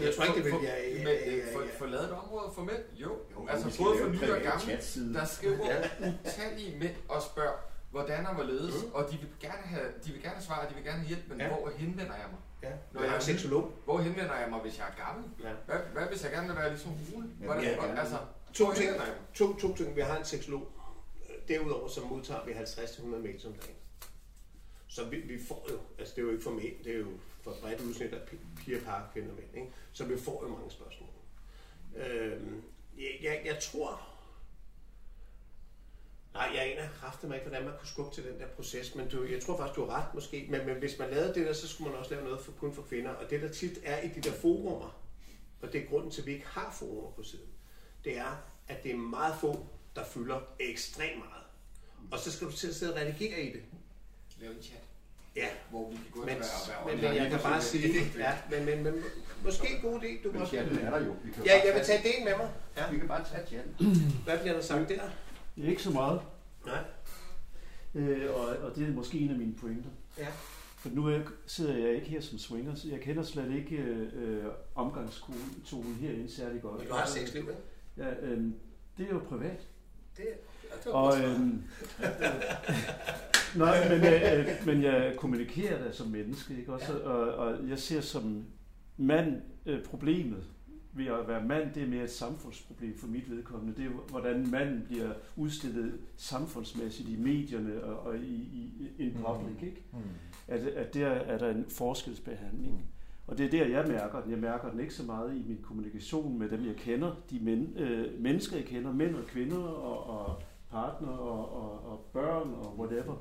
Jeg tror ikke, det vil jeg- jeg-
Men
jeg- jeg-
få-
jeg-
få lavet et område for mænd? Jo.
Jo,
altså, både for nye og gamle, der skriver
Ja.
utallige mænd og spørger, hvordan og hvorledes,
Mm.
og de vil gerne have, de vil gerne have svar, de vil gerne have hjælp, men
Ja.
hvor henvender jeg mig?
Ja,
Når
jeg er seksolog.
Hvor henvender jeg mig, hvis jeg er gammel?
Ja.
Hvad, hvad hvis jeg gerne vil være ligesom Rune?
Ja,
Hvordan,
ja, gerne.
altså,
To ting, to, to ting. Vi har en seksolog. Derudover så modtager vi 50-100 mails om dagen. Så vi, vi får jo, altså det er jo ikke for mænd, det er jo for bredt udsnit af piger, par, kvinder og mænd, ikke? så vi får jo mange spørgsmål. Øhm, jeg, jeg, jeg tror, Nej, jeg aner kraftigt mig ikke, hvordan man kunne skubbe til den der proces, men du, jeg tror faktisk, du har ret måske. Men, men hvis man lavede det der, så skulle man også lave noget for, kun for kvinder. Og det, der tit er i de der forumer, og det er grunden til, at vi ikke har forumer på siden, det er, at det er meget få, der fylder ekstremt meget. Og så skal du til at sidde og redigere i det.
Lave en chat.
Ja.
Hvor vi kan gå
Men,
være-
men, men jeg kan bare sige, ja, men, men, men måske en god idé. Du
Men
også...
chatten er der jo. Vi kan
Ja,
bare
jeg vil
tage-
det med mig. Ja.
Vi kan bare tage chatten.
Hvad bliver der sagt der?
Ikke så meget.
Nej.
Øh, og, og det er måske en af mine pointer.
Ja.
For nu er jeg, sidder jeg ikke her som swinger, så jeg kender slet ikke øh, omgangstonen herinde særlig godt.
Men du har sexliv, ikke?
Ja, øh, det er jo privat.
Det,
Og, øhm, nej, men, øh, øh, men jeg kommunikerer da som menneske, ikke? Også, og, og jeg ser som mand øh, problemet ved at være mand, det er mere et samfundsproblem for mit vedkommende. Det er, hvordan manden bliver udstillet samfundsmæssigt i medierne og, og i, i in public, ikke?
Mm.
At, at der er der en forskelsbehandling. Og det er der, jeg mærker den. Jeg mærker den ikke så meget i min kommunikation med dem, jeg kender. De men, øh, mennesker, jeg kender, mænd og kvinder og, og partner og, og, og børn og whatever.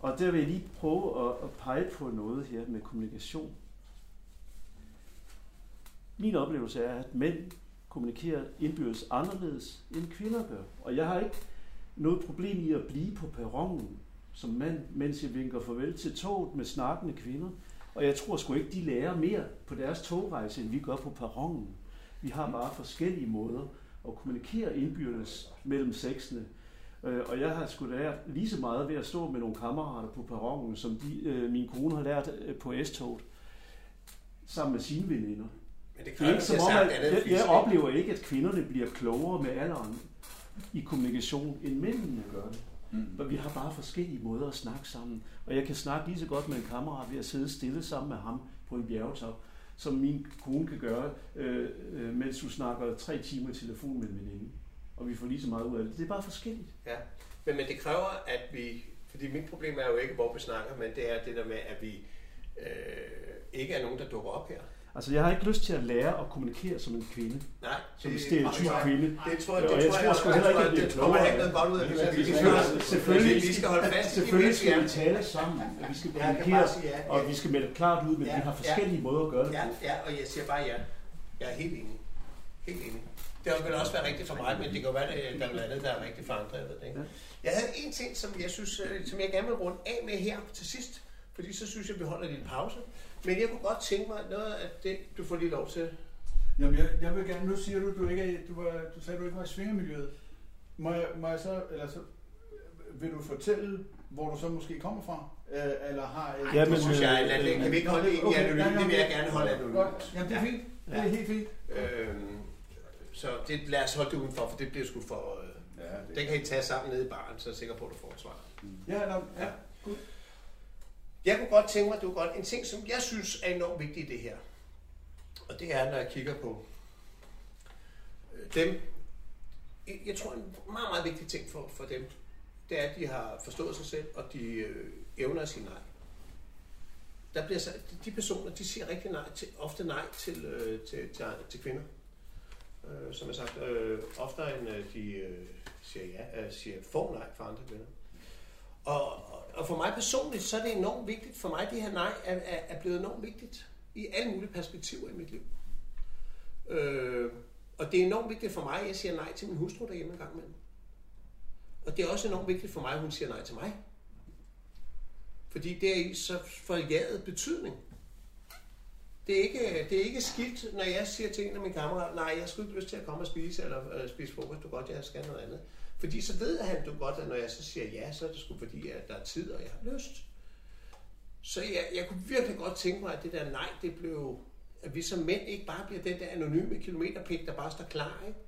Og der vil jeg lige prøve at, at pege på noget her med kommunikation. Min oplevelse er, at mænd kommunikerer indbyrdes anderledes, end kvinder gør. Og jeg har ikke noget problem i at blive på perronen som mand, mens jeg vinker farvel til toget med snakkende kvinder. Og jeg tror sgu ikke, de lærer mere på deres togrejse, end vi gør på perronen. Vi har bare forskellige måder at kommunikere indbyrdes mellem sexene. Øh, Og jeg har sgu lært lige så meget ved at stå med nogle kammerater på perronen, som de, øh, min kone har lært øh, på S-toget, sammen med sine veninder.
Men det
det er ikke som om, at jeg, jeg oplever ikke, at kvinderne bliver klogere med alderen i kommunikation, end mændene gør det. Mm. Vi har bare forskellige måder at snakke sammen. Og jeg kan snakke lige så godt med en kammerat ved at sidde stille sammen med ham på en bjergetop, som min kone kan gøre, øh, øh, mens du snakker tre timer i telefon med en veninde. Og vi får lige så meget ud af det. Det er bare forskelligt.
Ja, men, men det kræver, at vi... Fordi mit problem er jo ikke, hvor vi snakker, men det er det der med, at vi øh, ikke er nogen, der dukker op her.
Altså, jeg har ikke lyst til at lære at kommunikere som en kvinde.
Nej,
Som en
det-
stereotyp kvinde.
det tror jeg- det
jeg
tror
tror
jeg- jeg tror,
ikke, at
det
det er
kommer
klogere.
ikke noget godt ud af det.
Vi skal-
Selvfølgelig-
Selvfølgelig,
vi skal holde fast
selvfølgelig skal vi tale sammen, og vi skal
jeg
kommunikere,
bare sige ja.
og vi skal melde klart ud, men vi har forskellige måder at gøre det på.
ja, og jeg siger bare ja. Jeg er helt enig. Helt enig. Det vil også være rigtigt for mig, men det kan jo være, at der er noget andet, der er rigtigt for andre. Jeg, ved det ikke. jeg havde en ting, som jeg, synes, øh, som jeg gerne vil runde af med her til sidst, fordi så synes jeg, vi holder lidt pause. Men jeg kunne godt tænke mig noget af det, du får lige lov til.
Jamen, jeg, jeg vil gerne, nu siger du, du ikke er, du, var, du sagde, du ikke var i svingermiljøet. Må jeg, må jeg så, eller så, vil du fortælle, hvor du så måske kommer fra? Øh, eller har...
Ej, det synes jeg, lad det- kan vi ikke holde det egentlig anonymt? Det vil jeg gerne holde anonymt.
Jamen, det er
Ja.
fint. Det er
Ja.
helt fint.
Øhm, så det, lad os holde det udenfor, for det bliver sgu for... Øh,
ja, det...
Den kan I tage sammen nede i baren, så er jeg sikker på, at du får et svar.
Ja, no, ja.
Jeg kunne godt tænke mig, du godt, en ting, som jeg synes er enormt vigtig i det her, og det er, når jeg kigger på øh, dem, jeg- tror, en meget, meget vigtig ting for, for dem, det er, at de har forstået sig selv, og de øh, evner at sige nej. Der bliver så, de personer, de siger rigtig nej til, ofte nej til, øh, til, til, til kvinder. Øh, som jeg sagt, øh, oftere end øh, de øh, siger ja, øh, siger får nej for andre kvinder og- og for mig personligt, så er det enormt vigtigt. For mig, det her nej er, er, er blevet enormt vigtigt i alle mulige perspektiver i mit liv. Øh, og det er enormt vigtigt for mig, at jeg siger nej til min hustru derhjemme en gang imellem. Og det er også enormt vigtigt for mig, at hun siger nej til mig. Fordi det er i så forjaget betydning. Det er, ikke, det er ikke skidt, når jeg siger til en af mine kammerater, nej, jeg skulle ikke lyst til at komme og spise, eller øh, spise frokost, du godt, jeg skal noget andet. Fordi så ved han du godt, at når jeg så siger ja, så er det sgu fordi, at der er tid, og jeg har lyst. Så jeg, jeg kunne virkelig godt tænke mig, at det der nej, det blev, at vi som mænd ikke bare bliver den der anonyme kilometerpik, der bare står klar, ikke?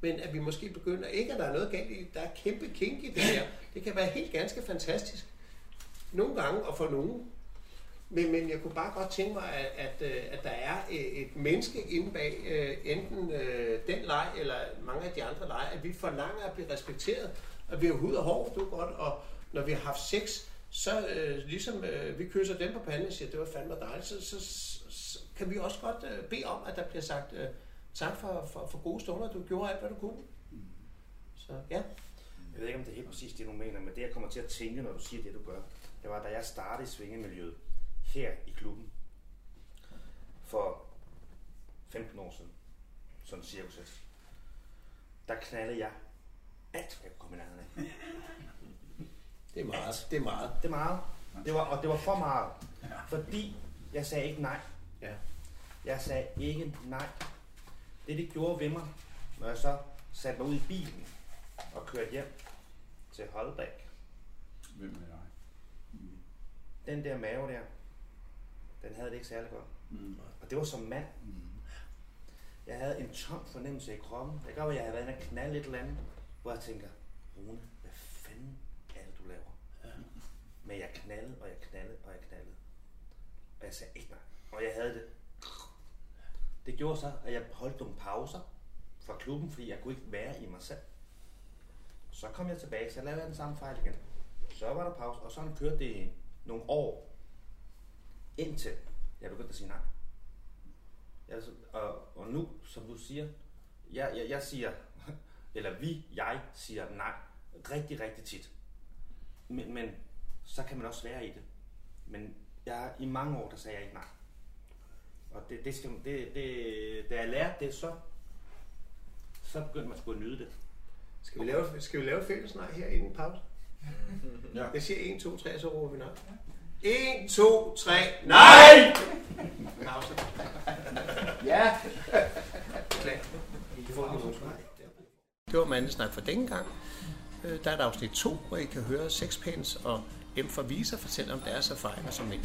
Men at vi måske begynder, ikke at der er noget galt i, der er kæmpe kink i det her. Det kan være helt ganske fantastisk. Nogle gange, og for nogen. Men, men jeg kunne bare godt tænke mig, at, at, øh, at der er et menneske inde bag øh, enten øh, den leg, eller mange af de andre lege, at vi forlanger at blive respekteret, at vi har hud og hår, du godt, og når vi har haft sex, så øh, ligesom øh, vi kysser dem på panden og siger, det var fandme dejligt, så, så, så kan vi også godt øh, bede om, at der bliver sagt øh, tak for, for, for gode stunder, du gjorde alt, hvad du kunne. Så ja.
Jeg ved ikke, om det er helt præcis det, du mener, men det, jeg kommer til at tænke, når du siger det, du gør, det var, da jeg startede i svingemiljøet her i klubben for 15 år siden, sådan cirkus. Der knaldede jeg alt, hvad jeg kunne komme i nærheden af.
Det er meget. Det er meget.
Det er meget. Det var, og det var for meget. Fordi jeg sagde ikke nej.
Ja.
Jeg sagde ikke nej. Det, det gjorde ved mig, når jeg så satte mig ud i bilen og kørte hjem til Holbæk.
Hvem er jeg?
Den der mave der, den havde det ikke særlig godt.
Mm.
Og det var som mand. Jeg havde en tom fornemmelse i kroppen. Det godt være, jeg havde været inde og knalde et eller andet, hvor jeg tænker, Rune, hvad fanden er det, du laver? Ja. Men jeg knaldede, og jeg knaldede, og jeg knaldede. Og jeg sagde ikke nej. Og jeg havde det. Det gjorde så, at jeg holdt nogle pauser fra klubben, fordi jeg kunne ikke være i mig selv. Så kom jeg tilbage, så lavede jeg den samme fejl igen. Så var der pause, og sådan kørte det nogle år. Indtil jeg begyndte at sige nej. Jeg, og, og nu, som du siger, jeg, jeg, jeg siger, eller vi, jeg siger nej rigtig, rigtig tit. Men, men så kan man også være i det. Men jeg, i mange år, der sagde jeg ikke nej. Og det, det skal, det, det, da jeg lærte det, så, så begyndte man sgu at nyde det.
Skal vi lave, skal vi lave fælles nej her inden pause?
Ja.
Jeg siger 1, 2, 3, så råber vi nej. 1, 2, 3, nej! Pause.
Ja.
Klar. Det var mandesnak for denne gang. Øh, Der er et afsnit 2, hvor I kan høre Sexpence og M for Visa fortælle om deres erfaringer som mænd.